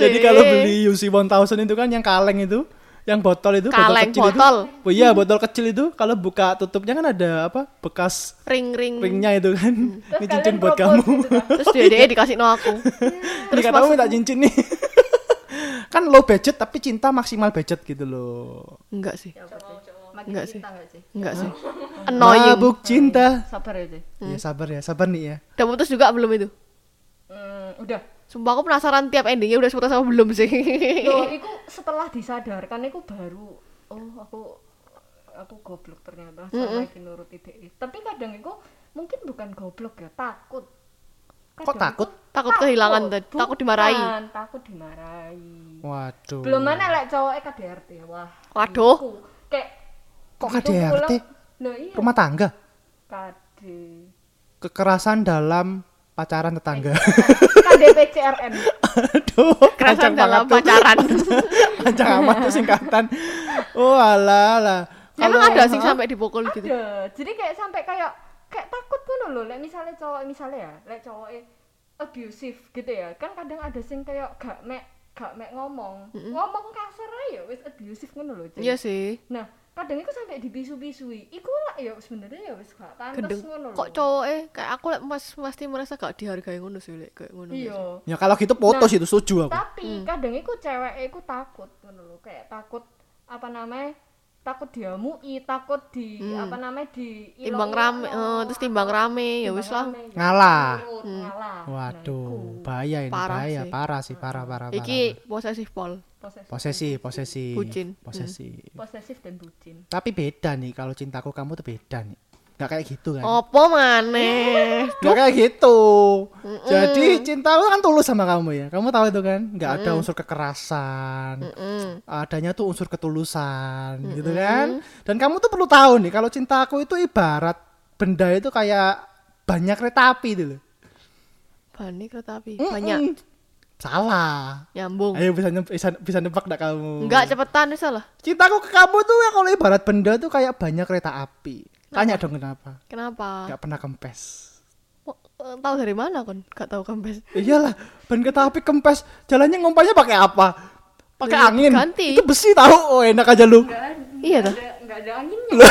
S2: Jadi kalau beli UC 1000 itu kan yang kaleng itu, yang botol itu,
S1: Kaleng,
S2: botol kecil
S1: botol.
S2: itu. Oh iya, botol kecil itu kalau buka tutupnya kan ada apa? Bekas
S1: Ring-ring.
S2: ringnya itu kan. Ini cincin buat kamu.
S3: gitu kan.
S1: Terus dia dia dikasih no aku.
S2: Terus kamu minta cincin nih. kan low budget tapi cinta maksimal budget gitu loh.
S1: Enggak sih.
S3: Makin
S1: Enggak sih.
S3: cinta enggak sih
S1: Enggak sih. Annoying.
S2: Mabuk cinta.
S3: sabar ya sih
S2: Ya sabar ya, sabar nih ya.
S1: Udah putus juga belum itu?
S3: hmm, udah
S1: Sumpah aku penasaran tiap endingnya udah putus sama belum sih.
S3: Loh, iku setelah disadarkan iku baru oh aku aku goblok ternyata sama iki nurut ide. Tapi kadang iku mungkin bukan goblok ya, takut.
S2: Kok
S3: Kadang
S2: takut?
S3: iku
S1: Takut kehilangan tadi, takut dimarahi.
S3: Bukan, takut dimarahi.
S2: Waduh.
S3: Belum mana lek cowoknya KDRT. Wah.
S1: Waduh.
S3: iku. Kayak
S2: Kok KDRT?
S3: pulang- Loh iya.
S2: Rumah tangga.
S3: KD.
S2: Kekerasan dalam pacaran tetangga.
S3: KDPCRN.
S2: Aduh,
S1: Kerasan
S2: panjang
S1: dalam
S2: tuh.
S1: pacaran.
S2: panjang amat tuh singkatan. Oh alah alah.
S1: Emang ada sih sampai dipukul gitu.
S3: Ada. Jadi kayak sampai kayak kayak takut ngono loh. Lek misalnya cowok misalnya ya, lek cowoknya abusive gitu ya. Kan kadang ada sing kayak gak mek gak mek ngomong. Ngomong kasar aja ya wis abusive ngono loh.
S1: Iya sih.
S3: Nah, kadang itu sampai dibisu-bisui. Iku lah ya sebenarnya ya wis gak pantes
S1: Gendeng.
S3: ngono.
S1: Kok cowok eh kayak aku lek mas pasti merasa gak dihargai ngono sih lek kayak ngono.
S3: Iya.
S2: Ya kalau gitu putus
S3: Nah,
S2: itu setuju aku.
S3: Tapi kadang itu cewek iku takut ngono loh. Kayak takut apa namanya? Takut diamui, takut di apa namanya di
S1: Timbang rame, eh, terus timbang rame ya wis lah.
S2: Ngalah.
S3: ngalah.
S2: Waduh, bahaya ini,
S1: Parah
S2: bahaya,
S1: sih.
S2: parah sih, parah, parah, parah.
S1: Iki posesif pol.
S3: posesif,
S2: Posesi, posesi.
S1: Bucin.
S2: Posesi.
S3: posesif dan bucin.
S2: Tapi beda nih kalau cintaku kamu tuh beda nih. Gak kayak gitu kan?
S1: Opo maneh?
S2: Gak kayak gitu. Jadi cintaku kan tulus sama kamu ya. Kamu tahu itu kan? Gak ada unsur kekerasan.
S1: Mm.
S2: Adanya tuh unsur ketulusan, gitu kan? Dan kamu tuh perlu tahu nih kalau cintaku itu ibarat benda itu kayak banyak kereta api itu loh.
S1: Bani kereta api.
S2: Mm-mm.
S1: Banyak
S2: Salah.
S1: nyambung.
S2: Ayo bisa bisa, bisa nebak gak kamu?
S1: Enggak cepetan wis lah.
S2: Cintaku ke kamu tuh ya kalau ibarat benda tuh kayak banyak kereta api. Tanya dong kenapa?
S1: Kenapa?
S2: Gak pernah kempes.
S1: Eh, tahu dari mana kon? Gak tahu kempes.
S2: Iyalah, ban kereta api kempes. Jalannya ngompanya pakai apa? Pakai
S1: Ya,
S2: angin.
S1: ganti.
S2: Itu besi tahu. Oh, enak aja lu.
S1: Iya dah.
S3: Ada enggak ada anginnya.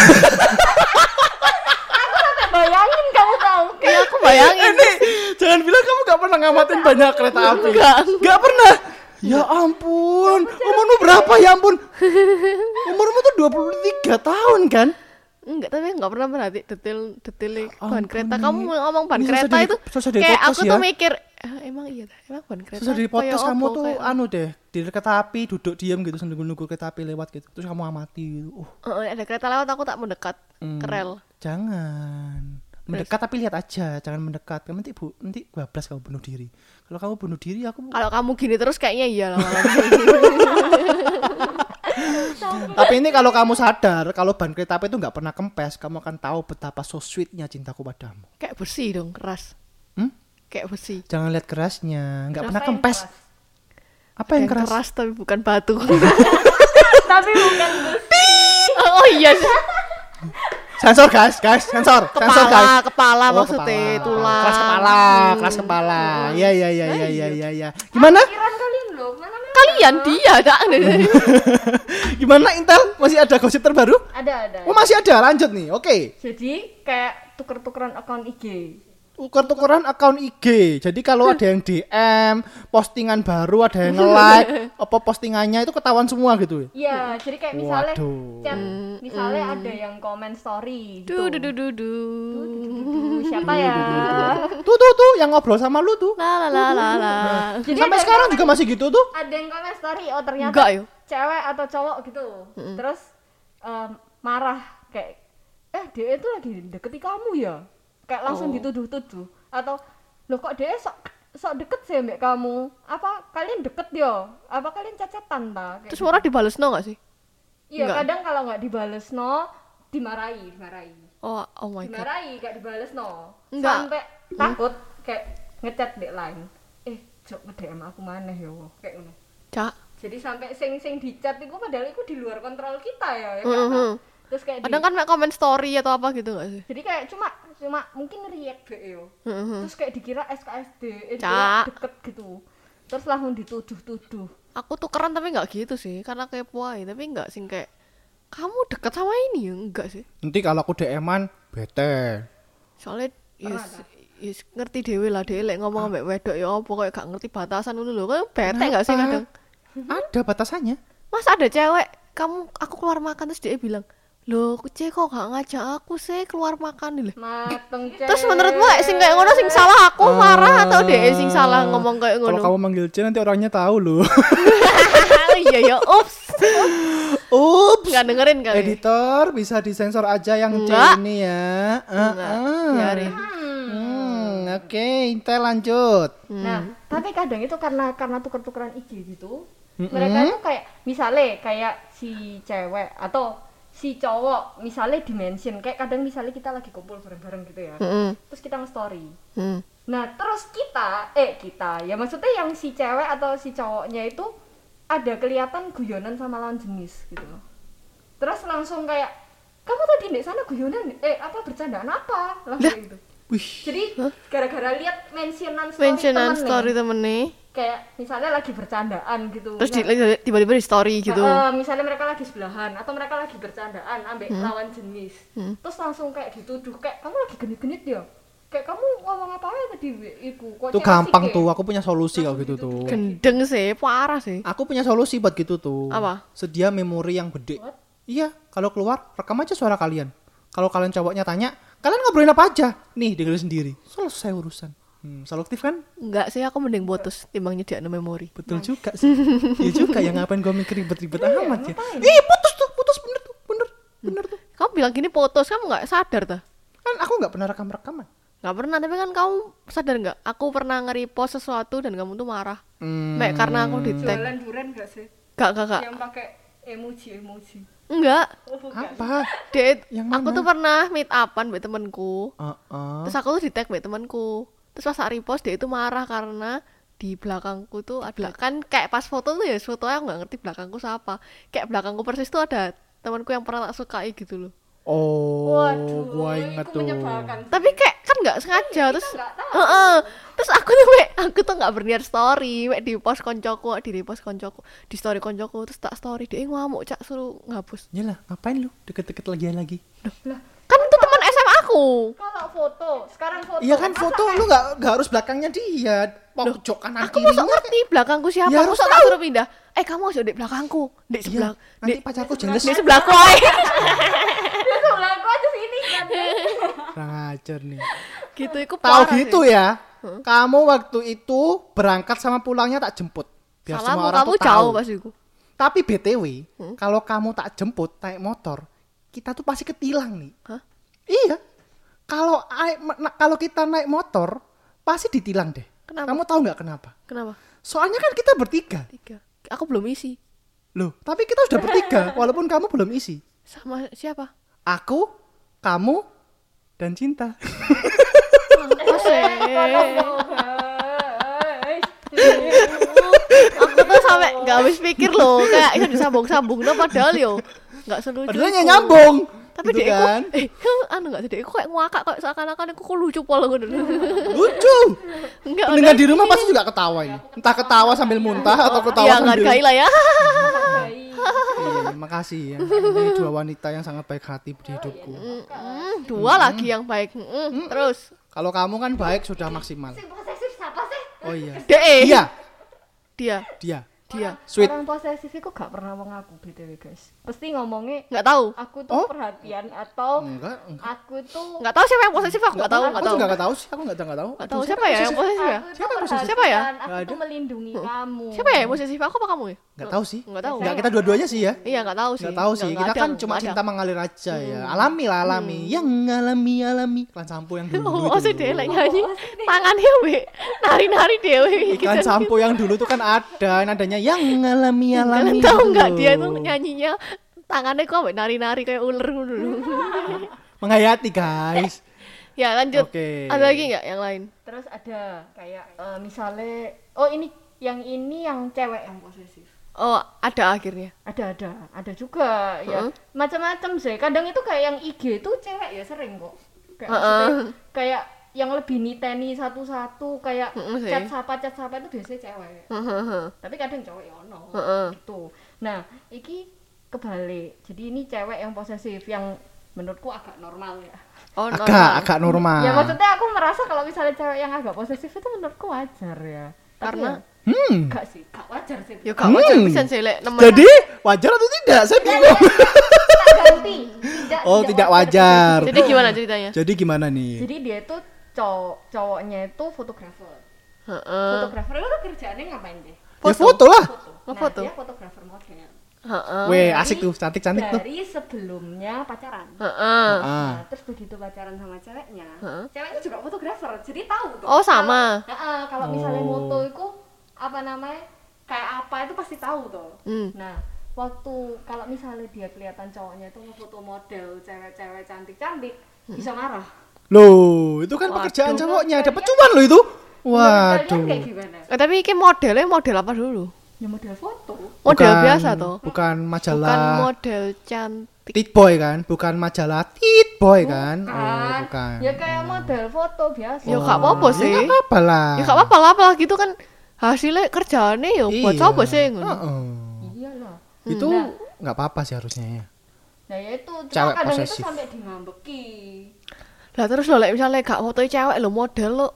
S3: aku sampai bayangin kamu tahu.
S1: Iya aku bayangin.
S2: Ini jangan bilang kamu gak pernah ngamatin banyak kereta api.
S1: Enggak.
S2: Gak pernah. Ya ampun, umurmu berapa ya ampun? Umurmu tuh 23 tahun kan?
S1: Enggak, tapi enggak pernah perhati detail detail ban
S2: Ampun,
S1: kereta. Kamu ngomong ban
S2: susah
S1: kereta itu
S2: susah di
S1: kayak aku
S2: ya.
S1: tuh mikir "Ah, emang iya dah. Emang ban kereta.
S2: Terus di podcast kamu
S1: opo?
S2: tuh
S1: Kayak-
S2: anu deh, di kereta api duduk diam gitu sambil nunggu kereta api lewat gitu. Terus kamu amati gitu. Uh,
S1: Heeh, ada kereta lewat aku tak mendekat
S2: Hmm.
S1: ke rel.
S2: Jangan. Mendekat tapi lihat aja, jangan mendekat. Kamu nanti bu, nanti bablas kamu bunuh diri. Kalau kamu bunuh diri, aku
S1: Kalau kamu gini terus kayaknya iya lah.
S2: Tapi ini kalau kamu sadar kalau ban kereta api itu nggak pernah kempes, kamu akan tahu betapa so sweetnya cintaku padamu.
S1: Kayak bersih dong, keras.
S2: Hmm?
S1: Kayak bersih.
S2: Jangan lihat kerasnya, nggak pernah kempes.
S3: keras.
S2: Apa yang
S1: Kayak
S2: keras?
S1: tapi bukan batu.
S3: Tapi bukan besi.
S1: oh iya.
S2: Sensor guys, guys, sensor, sensor guys.
S1: Kepala, kepala
S2: Oh,
S1: maksudnya,
S2: kepala.
S1: tulang.
S2: Kelas kepala, kelas kepala. Iya, iya, iya, iya, iya, iya, iya. Gimana?
S3: Pikiran kalian loh, mana.
S1: Kalian dia, dak.
S2: Gimana Intel? Masih ada gosip terbaru?
S3: Ada ada.
S2: Oh, masih ada. Lanjut nih. Oke.
S3: Jadi kayak tuker-tukeran akun IG.
S2: Tuker-tukeran akun IG. Jadi kalau ada yang DM, postingan baru, ada yang nge-like, apa postingannya itu ketahuan semua gitu.
S3: Iya, jadi kayak misalnya
S2: Waduh.
S3: chat, misalnya ada yang komen story gitu.
S1: Du du du du
S3: siapa ya?
S2: Tuh tuh tuh yang ngobrol sama lu tuh.
S1: La la la la la.
S3: Jadi
S2: Sampai sekarang juga masih gitu tuh.
S3: ada yang komen story oh ternyata
S1: Enggak, yo.
S3: cewek atau cowok gitu terus em, marah kayak eh dia itu lagi deketi kamu ya kayak langsung
S1: Oh.
S3: dituduh-tuduh atau lo kok dia sok sok deket sih mbak kamu apa kalian deket ya apa kalian cacatan ta Kayak
S1: Terus Mora dibales no gak sih?
S3: iya kadang kalau nggak dibales no dimarahi dimarahi
S1: Oh, oh my god.
S3: dimarahi gak dibales no
S1: Enggak.
S3: sampai takut kayak ngechat di line eh jok nge-DM aku maneh ya kayak ngono
S1: Cak.
S3: jadi sampai sing sing dicat itu padahal itu di luar kontrol kita ya, ya
S1: Mhm.
S3: kan? terus kayak di-
S1: Kadang kan mek komen story atau apa gitu gak sih?
S3: jadi kayak cuma cuma mungkin react be yo
S1: Mhm.
S3: terus kayak dikira SKSD eh, deket gitu terus langsung dituduh-tuduh
S1: Aku tukeran tapi nggak gitu sih, karena kepo aja. Tapi nggak sih kayak kamu deket sama ini ya enggak sih?
S2: Nanti kalau aku DM-an bete.
S1: Soalnya yes, yes, ngerti dewe lah dewe lek ngomong ambek wedok ya apa kayak gak ngerti batasan dulu loh. Kan bete gak sih kadang?
S2: Ada batasannya.
S1: Mas ada cewek, kamu aku keluar makan terus dia bilang, "Loh, kucing kok gak ngajak aku sih keluar makan nih."
S3: mateng
S1: Terus menurutmu sing kayak ngono sing salah aku marah atau dia sing salah ngomong kayak
S2: Kalau
S1: ngono?
S2: kamu manggil C nanti orangnya tahu loh.
S1: iya ya, ups.
S2: Ups.
S1: Nggak dengerin kali.
S2: Editor bisa disensor aja yang C ini ya. Ah,
S1: Enggak,
S2: ah.
S1: biarin.
S2: Hmm, oke, Intel lanjut.
S3: Nah, tapi kadang itu karena karena tuker-tukeran IG gitu, mereka tuh kayak misalnya kayak si cewek atau si cowok misalnya dimention kayak kadang misalnya kita lagi kumpul bareng-bareng gitu ya.
S1: Mm-mm.
S3: Terus kita nge-story.
S1: Hmm.
S3: Nah, terus kita eh kita ya maksudnya yang si cewek atau si cowoknya itu ada kelihatan guyonan sama lawan jenis gitu loh. Terus langsung kayak kamu tadi di sana guyonan eh apa bercandaan apa langsung gitu.
S2: Wih,
S3: Jadi gara-gara lihat mentionan story
S1: Mentionan
S3: temen
S1: story temen nih.
S3: Kayak misalnya lagi bercandaan gitu.
S1: Terus
S3: Nah,
S1: di- tiba-tiba di story gitu.
S3: eh, misalnya mereka lagi sebelahan atau mereka lagi bercandaan ambek
S1: Hmm.
S3: lawan jenis. Terus langsung kayak dituduh kayak kamu lagi genit-genit ya. Kayak kamu ngomong apa aja tadi iku kok
S2: itu gampang
S3: sih,
S2: tuh. Aku punya solusi kalau gitu tuh.
S1: Gendeng sih, parah sih.
S2: Aku punya solusi buat gitu tuh.
S1: Apa?
S2: Sedia memori yang gede.
S3: What?
S2: Iya, kalau keluar rekam aja suara kalian. Kalau kalian cowoknya tanya, kalian ngobrolin apa aja? Nih, dengerin sendiri. Selesai urusan. Hmm, selektif kan?
S1: Enggak sih, aku mending putus timbang nyediakno memori.
S2: Betul juga sih. Iya juga ya ngapain gue mikir ribet-ribet
S3: Iya,
S2: amat ya. Ih, putus tuh, putus bener tuh, bener. Bener tuh.
S1: Kamu bilang gini putus, kamu nggak sadar tuh?
S2: Kan aku nggak pernah rekam-rekaman.
S1: Nggak pernah, tapi kan kamu sadar nggak? Aku pernah nge-repost sesuatu dan kamu tuh marah.
S2: Hmm.
S1: Mek karena aku di tag.
S3: Jualan duren gak sih?
S1: Gak, gak, gak.
S3: Yang pakai emoji-emoji.
S1: Enggak.
S3: Oh.
S2: Apa?
S1: Dia,
S2: Yang
S1: aku
S2: mana?
S1: tuh pernah meet upan sama temenku.
S2: Heeh.
S1: Terus aku tuh di tag sama temenku. Terus pas saat repost dia itu marah karena di belakangku tuh ada kan kayak pas foto tuh ya fotonya aku nggak ngerti belakangku siapa kayak belakangku persis tuh ada temanku yang pernah tak sukai gitu loh
S2: Oh,
S3: Waduh,
S2: gua inget tuh.
S1: tapi kayak kan nggak sengaja terus
S3: tahu.
S1: Heeh. terus aku tuh mek aku tuh nggak berniat story mek di post koncoku di repost koncoku di story koncoku terus tak story dia ngamuk cak suruh ngapus
S2: Yalah, ngapain lu deket-deket lagi lagi?
S3: Lah,
S1: kan itu aku
S3: kalau foto, sekarang foto.
S2: Iya kan
S3: masa
S2: foto
S3: kayak-
S2: lu nggak nggak harus belakangnya dia, pojok kanan
S1: aku
S2: kirinya.
S1: ngerti belakangku siapa
S2: Ya,
S1: aku
S2: harus tahu.
S1: suruh pindah eh kamu masuk di belakangku di sebelah
S2: nanti
S1: di,
S2: pacarku jelas.
S1: di sebelahku ae.
S3: Dia sebelah gua aja sini kan.
S2: Kurang ajar nih.
S1: gitu iku
S2: Tahu gitu ya. Kamu waktu itu berangkat sama pulangnya tak jemput. Biar
S1: salahmu
S2: semua orang
S1: kamu
S2: tuh
S1: jauh pas iku
S2: Tapi BTW, kalau kamu tak jemput naik motor, kita tuh pasti ketilang nih.
S1: Hah?
S2: Iya. Kalau kalau kita naik motor, pasti ditilang deh.
S1: Kenapa?
S2: Kamu tahu nggak kenapa?
S1: kenapa
S2: Soalnya kan kita bertiga.
S1: tiga aku belum isi
S2: Loh, tapi kita sudah bertiga walaupun kamu belum isi.
S1: Sama siapa?
S2: Aku, kamu, dan cinta.
S1: Aku tuh sampai nggak habis pikir loh, kayak itu disambung-sambung no, padahal yo nggak selucu.
S2: Padahal nyambung.
S1: Tapi
S2: gitu
S1: dia
S2: kan.
S1: eh anu nggak sih dia kayak ngakak kayak seakan-akan aku kok lucu pola ngono.
S2: Lucu.
S1: Enggak.
S2: Pendengar di rumah pasti juga ketawa ini. Entah ketawa sambil muntah atau ketawa
S1: Iya,
S2: sambil
S1: ngargai lah ya.
S2: Iya, makasih ya. Ini dua wanita yang sangat baik hati di hidupku.
S1: Mm, dua lagi yang baik. Mm, Terus
S2: Kalau kamu kan baik sudah maksimal. Oh iya.
S1: DE.
S2: Iya,
S1: Dia,
S2: dia.
S1: Dia.
S2: Sweet.
S3: Orang posesif itu gak pernah mau ngaku BTW guys. Pasti ngomongnya
S1: Nggak tahu.
S3: aku tuh
S2: Oh?
S3: perhatian atau
S2: Enggak, enggak.
S3: aku tuh
S1: Nggak tahu siapa yang posesif aku nggak tahu, nggak tahu.
S2: juga enggak tahu sih, aku enggak enggak tahu.
S1: Nggak tahu siapa ya yang posesif ya?
S2: Siapa yang posesif?
S1: Siapa ya?
S2: Nggak
S3: Aku tuh melindungi kamu.
S1: Siapa ya yang posesif aku apa kamu ya?
S2: Enggak tahu sih.
S1: Nggak tahu.
S2: Enggak kita dua-duanya sih ya.
S1: Iya nggak tahu sih.
S2: Enggak tahu sih.
S1: Nggak
S2: Kita kan
S1: nggak
S2: cuma cinta mengalir aja ya. Alami lah, alami. Yang alami, alami. Iklan sampo yang dulu
S1: Oh, sih dia lagi nyanyi tangannya we nari-nari dewe
S2: Iklan sampo yang dulu tuh kan ada nadanya yang alami, alami.
S1: Kalian tahu nggak dia tuh nyanyinya tangannya kok nari-nari kayak ular dulu.
S2: menghayati guys.
S1: ya lanjut.
S2: Oke.
S1: Ada lagi nggak yang lain?
S3: Terus ada kayak eh, misalnya oh ini yang ini yang cewek yang posesif.
S1: Oh ada akhirnya.
S3: Ada ada, ada juga ya.
S1: Heeh.
S3: Macam-macam sih. Kadang itu kayak yang IG itu cewek ya sering kok. Kayak
S1: Heeh.
S3: maksudnya kayak yang lebih niteni satu-satu kayak
S1: Heeh sih.
S3: chat sapa chat sapa itu biasanya cewek.
S1: Hehehe.
S3: Tapi kadang cowok ya ono.
S1: Heeh.
S3: Gitu. Nah, iki kebalik. Jadi ini cewek yang posesif yang menurutku agak normal ya.
S1: Oh
S2: Agak,
S1: normal.
S2: agak normal.
S3: Ya maksudnya aku merasa kalau misalnya cewek yang agak posesif itu menurutku wajar ya. Tapi
S1: Karena
S3: ya,
S2: Hmm.
S3: enggak sih, enggak wajar sih.
S1: ya gak wajar
S2: Hmm.
S1: bisa sih lek nemen.
S2: Jadi wajar atau tidak? Saya bingung.
S3: Tak ganti. Tidak,
S2: Oh, tidak wajar.
S1: Jadi gimana ceritanya?
S2: Jadi gimana nih?
S3: Jadi dia itu cowok cowoknya itu fotografer.
S1: Heeh.
S3: Fotografer itu kerjaannya ngapain deh?
S2: Ya foto lah.
S3: Foto. Nah,
S1: Ngefoto.
S3: dia fotografer model.
S1: Heeh.
S2: Weh, asik tuh, cantik-cantik tuh.
S3: Dari sebelumnya pacaran.
S1: Heeh.
S2: Ah.
S3: Nah, terus begitu pacaran sama ceweknya,
S1: Heeh.
S3: ceweknya juga fotografer, jadi tahu tuh.
S1: Oh, sama.
S3: Kalau, Heeh, kalau misalnya
S2: Oh.
S3: moto itu apa namanya kayak apa itu pasti tahu tuh.
S1: Hmm.
S3: Nah, waktu kalau misalnya dia kelihatan cowoknya itu ngefoto model cewek-cewek cantik-cantik, bisa marah.
S2: Loh, itu kan
S1: Waduh.
S2: pekerjaan cowoknya. Dapat cuan loh itu. Waduh.
S1: Eh, tapi ini modelnya model apa dulu?
S3: Ya model foto.
S1: Model
S2: Bukan-
S1: biasa toh.
S2: Bukan majalah
S1: Bukan model cantik.
S2: Tit Boy kan? Bukan majalah Tit Boy kan? Oh,
S3: Kan?
S2: bukan.
S3: Ya kayak model foto biasa.
S1: Ya gak apa-apa
S2: Ya
S1: sih.
S2: nggak apa-apa lah.
S1: Ya gak apa-apa lah apalagi itu kan hasilnya kerjaannya ya buat
S2: Iya.
S1: coba sih ngono.
S2: Heeh.
S3: Iyalah.
S2: Itu
S3: Nah.
S2: nggak apa-apa sih harusnya ya.
S3: Nah ya itu, cuma
S2: Cewek
S3: kadang
S2: posesif.
S3: itu sampai ngambeki.
S1: Lah terus lo lek misalnya gak fotoin cewek lo model lo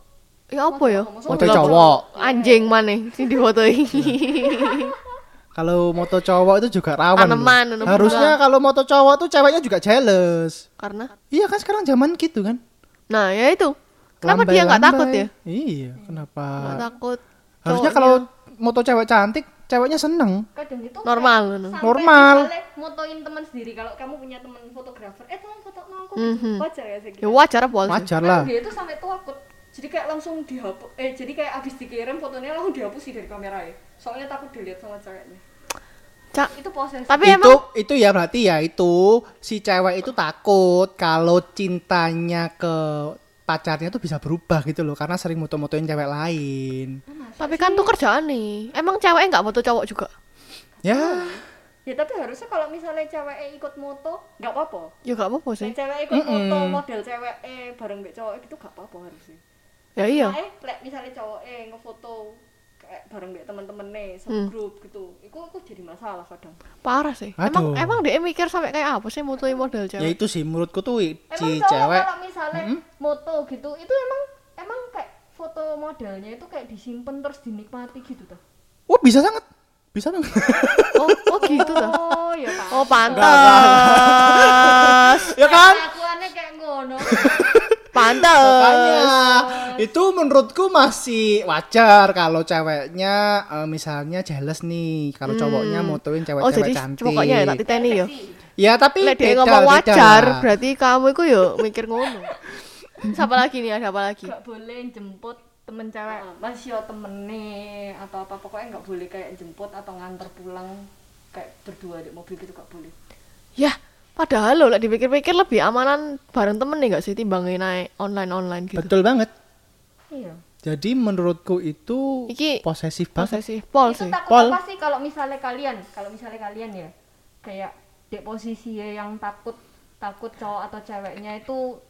S1: ya apa ya?
S3: Model
S2: cowok.
S1: Anjing mana sing difotoi.
S2: Kalau moto cowok itu juga rawan. loh.
S1: Tanaman, tanaman.
S2: Harusnya kalau moto cowok tuh ceweknya juga jealous.
S1: Karena
S2: Iya kan sekarang zaman gitu kan.
S1: nah ya itu. Kenapa dia nggak takut ya?
S2: Iya, kenapa?
S1: Nggak takut.
S2: Harusnya kalau moto cewek cantik, ceweknya seneng.
S3: Kadang itu
S1: Normal,
S2: Normal.
S3: motoin teman sendiri kalau kamu punya teman fotografer, eh teman aku
S1: Mhm.
S3: wajar ya sih.
S1: ya wajar apa sih?
S2: Wajar lah.
S3: dia itu sampai takut. Jadi kayak langsung dihapus. Eh jadi kayak abis dikirim fotonya langsung dihapus sih dari kamera ya. Soalnya takut dilihat sama ceweknya.
S1: Cak.
S3: Itu posesif.
S1: Tapi
S2: itu
S1: emang
S2: itu ya berarti ya itu si cewek itu takut kalau cintanya ke pacarnya tuh bisa berubah gitu loh karena sering moto-motoin cewek lain.
S1: tapi kan tuh kerjaan nih. Emang cewek nggak foto cowok juga?
S2: Ya,
S3: Ya tapi harusnya kalau misalnya cewek ikut moto nggak apa-apa.
S1: Ya nggak apa-apa sih.
S3: Yang cewek ikut
S2: Mm-mm.
S3: moto model cewek eh bareng mbak cowok itu gak apa-apa harusnya.
S1: Ya iya.
S3: Nah, eh, lek misalnya cowok eh ngefoto kayak bareng mbak temen-temen nih
S1: Hmm.
S3: grup gitu, itu aku jadi masalah kadang.
S1: Parah sih. Emang
S2: Aduh.
S1: emang dia mikir sampai kayak apa sih mutuin model
S2: ya
S1: cewek?
S2: itu sih menurutku tuh
S3: Emang
S2: si
S3: cowok
S2: cewek
S3: kalau misalnya moto gitu, itu emang emang kayak foto modelnya itu kayak disimpan terus dinikmati gitu tuh.
S2: Oh bisa sangat, bisa banget.
S1: Oh, oh gitu tuh.
S3: Oh, ya kan.
S1: Oh pantas.
S2: ya kan?
S3: Kelakuannya kayak ngono.
S1: Pantas.
S2: Makanya itu menurutku masih wajar kalau ceweknya eh, misalnya jealous nih kalau cowoknya motoin
S1: Oh
S2: cewek-cewek
S1: jadi
S2: cantik.
S1: pokoknya ya tak titeni ya.
S2: Ya tapi
S1: Lek dia
S2: beda,
S1: ngomong
S2: beda
S1: wajar,
S2: lah.
S1: berarti kamu itu ya mikir ngono. Siapa lagi nih? Ada apa lagi?
S3: Gak boleh jemput temen cewek masih yo temene atau apa pokoknya nggak boleh kayak jemput atau nganter pulang kayak berdua di mobil gitu gak boleh
S1: Ya, padahal lo lek dipikir-pikir lebih amanan bareng temen nih gak sih timbangin naik online-online gitu.
S2: Betul banget.
S3: iya
S2: Jadi menurutku itu
S1: Iki
S2: posesif banget.
S1: Posesif pol
S3: itu
S1: sih.
S2: Pol.
S3: apa sih kalau misalnya kalian kalau misalnya kalian ya kayak di posisi yang takut takut cowok atau ceweknya itu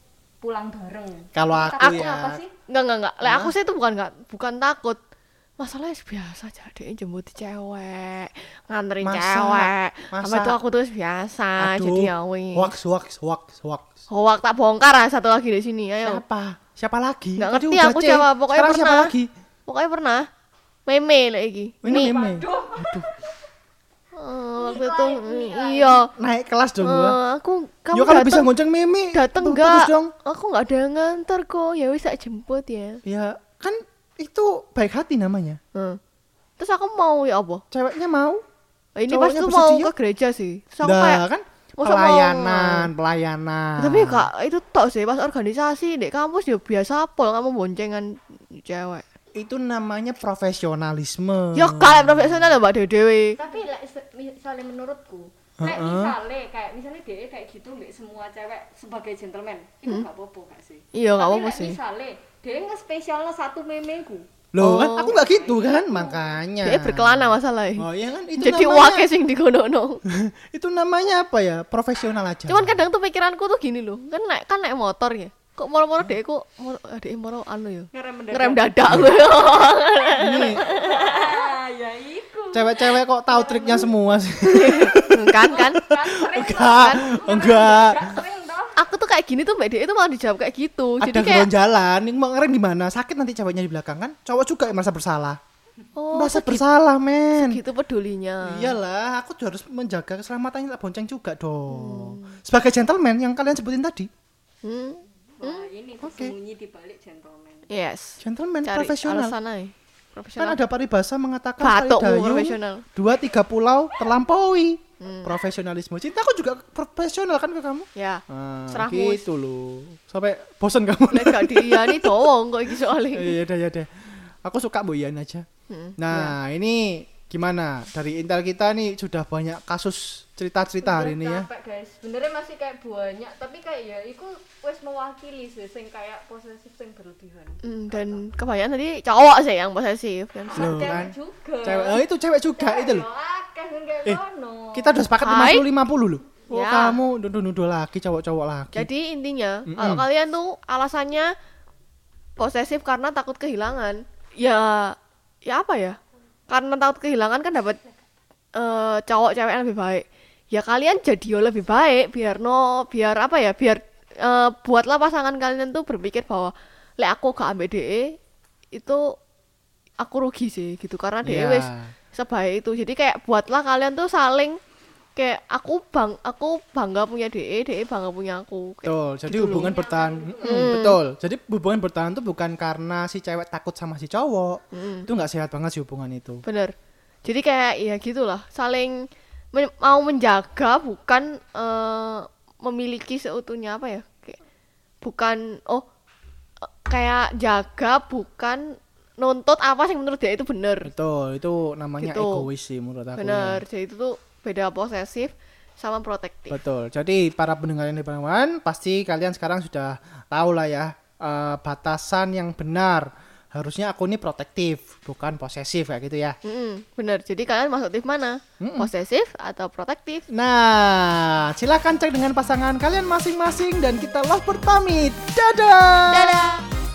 S3: pulang bareng
S2: Kalau aku
S3: takutnya
S2: ya-
S3: apa sih
S1: Enggak, enggak, enggak. Lek aku sih itu bukan enggak bukan takut. Masalahnya biasa aja dia jemput cewek, nganterin
S2: Masa?
S1: cewek.
S2: Masa?
S1: Sama itu aku tuh biasa, jadi ya wis.
S2: Wax, wax, wax, wax.
S1: Hoak tak bongkar ah, satu lagi di sini. Ayo.
S2: Siapa? Siapa lagi?
S1: Nggak
S2: Tadi
S1: ngerti
S2: udah
S1: aku siapa, pokoknya
S2: Sekarang siapa
S1: pernah.
S2: lagi?
S1: Pokoknya pernah meme lagi.
S2: Ini
S1: Nih,
S2: meme.
S3: Aduh,
S1: waktu
S3: Ini
S1: itu
S3: live, ini live.
S1: iya.
S2: Naik kelas dong gua.
S1: Eh, aku kamu
S2: Yo kalau bisa ngonceng meme.
S1: dateng enggak? Aku enggak ada yang nganter kok. Ya wis tak jemput ya.
S2: Ya, kan itu baik hati namanya.
S1: Hmm. Terus aku mau ya apa?
S2: Ceweknya mau.
S1: Eh, Ini pas tuh mau
S2: bersedia?
S1: ke gereja sih. Terus aku
S2: Nah,
S1: kayak
S2: kan
S1: mau-
S2: pelayanan, pelayanan.
S1: Tapi kak itu tok sih pas organisasi di kampus ya biasa pol kamu boncengan cewek.
S2: Itu namanya profesionalisme.
S1: Ya kalian profesional ya mbak Dewi.
S3: tapi like, misalnya menurutku kayak
S2: Heeh.
S3: misalnya kayak misalnya dia kayak gitu mbak semua cewek sebagai gentleman itu
S1: Hmm.
S3: gak apa-apa gak sih
S1: Iya nggak apa-apa sih.
S3: misalnya dia nge spesialnya satu memeku
S2: Loh, kan
S1: Oh.
S2: aku nggak gitu kan, makanya.
S1: Dia berkelana masalahnya.
S2: Oh iya kan itu
S1: Jadi
S2: namanya,
S1: wake sing digonono.
S2: itu namanya apa ya? Profesional aja.
S1: Cuman kadang tuh pikiranku tuh gini loh, kan naik kan naik motor ya. Kok moro-moro dek kok moro adek moro anu ya.
S3: ngerem
S1: dadak gue.
S2: ini
S3: ah ya iku
S2: cewek-cewek kok tahu triknya semua sih.
S1: kan kan.
S3: kan
S2: enggak, enggak.
S3: Gak sering toh
S1: Aku tuh kayak gini tuh Mbak Dek itu malah dijawab kayak gitu.
S2: Ada
S1: Jadi kayak
S2: jalan, ini mau ngerem di mana? Sakit nanti ceweknya di belakang kan? Cowok juga yang merasa bersalah.
S1: oh
S2: merasa
S1: segitu,
S2: bersalah, men.
S1: gitu pedulinya.
S2: Iyalah, aku juga harus menjaga keselamatannya tak bonceng juga dong.
S1: Hmm.
S2: Sebagai gentleman yang kalian sebutin tadi.
S1: Hmm.
S3: Wah, ini tersembunyi di balik gentleman
S1: Yes.
S2: Gentleman
S1: Cari
S2: profesional.
S1: alasan aja.
S2: Kan
S1: Profesional.
S2: ada paribasa mengatakan dayung,
S1: profesional.
S2: dua tiga pulau terlampaui.
S1: Hmm.
S2: Profesionalisme. Cintaku juga profesional kan ke kamu?
S1: Ya.
S2: Ah,
S1: Serahmu.
S2: gitu loh. Sampai bosan kamu.
S1: Lek gak diiyani dowong kok iki soalnya.
S2: Iya deh, ya deh. Aku suka Bu Ian aja.
S1: Hmm,
S2: Nah, ini gimana? Dari Intel kita nih sudah banyak kasus cerita-cerita hari ini ya.
S3: capek guys sebenarnya masih kayak banyak tapi kayak ya itu wes mewakili sih sing kayak posesif sing berlebihan
S1: Hmm, dan kebanyakan tadi cowok sih yang posesif kan.
S2: Loh,
S3: cewek
S2: kan.
S3: juga
S2: Cewek, oh, itu cewek juga itu loh.
S3: Ya,
S2: Eh. Kita udah sepakat
S1: Hai.
S2: 50 50 loh. Oh,
S1: Ya.
S2: kamu nuduh-nuduh lagi cowok-cowok lagi.
S1: Jadi intinya
S2: Mm-mm.
S1: kalau kalian tuh alasannya posesif karena takut kehilangan, ya ya apa ya? Karena takut kehilangan kan dapat eh, cowok cewek yang lebih baik. Ya kalian jadi lebih baik biar no biar apa ya? Biar eh, buatlah pasangan kalian tuh berpikir bahwa lek aku gak ambil DE itu aku rugi sih gitu karena DE wis sebaik itu. Jadi kayak buatlah kalian tuh saling kayak aku bang aku bangga punya DE, DE bangga punya aku. Kayak
S2: Betul. Jadi
S1: gitu loh.
S2: hubungan bertahan. Mm, Betul. Jadi hubungan bertahan tuh bukan karena si cewek takut sama si cowok.
S1: Mm.
S2: Itu nggak sehat banget sih hubungan itu.
S1: Bener. Jadi kayak ya gitulah, saling men- mau menjaga bukan eh, memiliki seutuhnya apa ya? Kayak bukan oh kayak jaga bukan nuntut apa sih menurut dia itu bener.
S2: Betul. Itu namanya
S1: Gitu.
S2: egois sih menurut aku. ya.
S1: Bener. Jadi itu tuh beda posesif sama protektif.
S2: Betul. Jadi para pendengar yang diperlukan pasti kalian sekarang sudah tahu lah ya eh, batasan yang benar. Harusnya aku ini protektif, bukan posesif kayak gitu ya.
S1: Mm-mm, bener. Jadi kalian masuk tip mana? Posesif atau protektif?
S2: Nah, silakan cek dengan pasangan kalian masing-masing dan kita love pamit. Dadah.
S1: Dadah.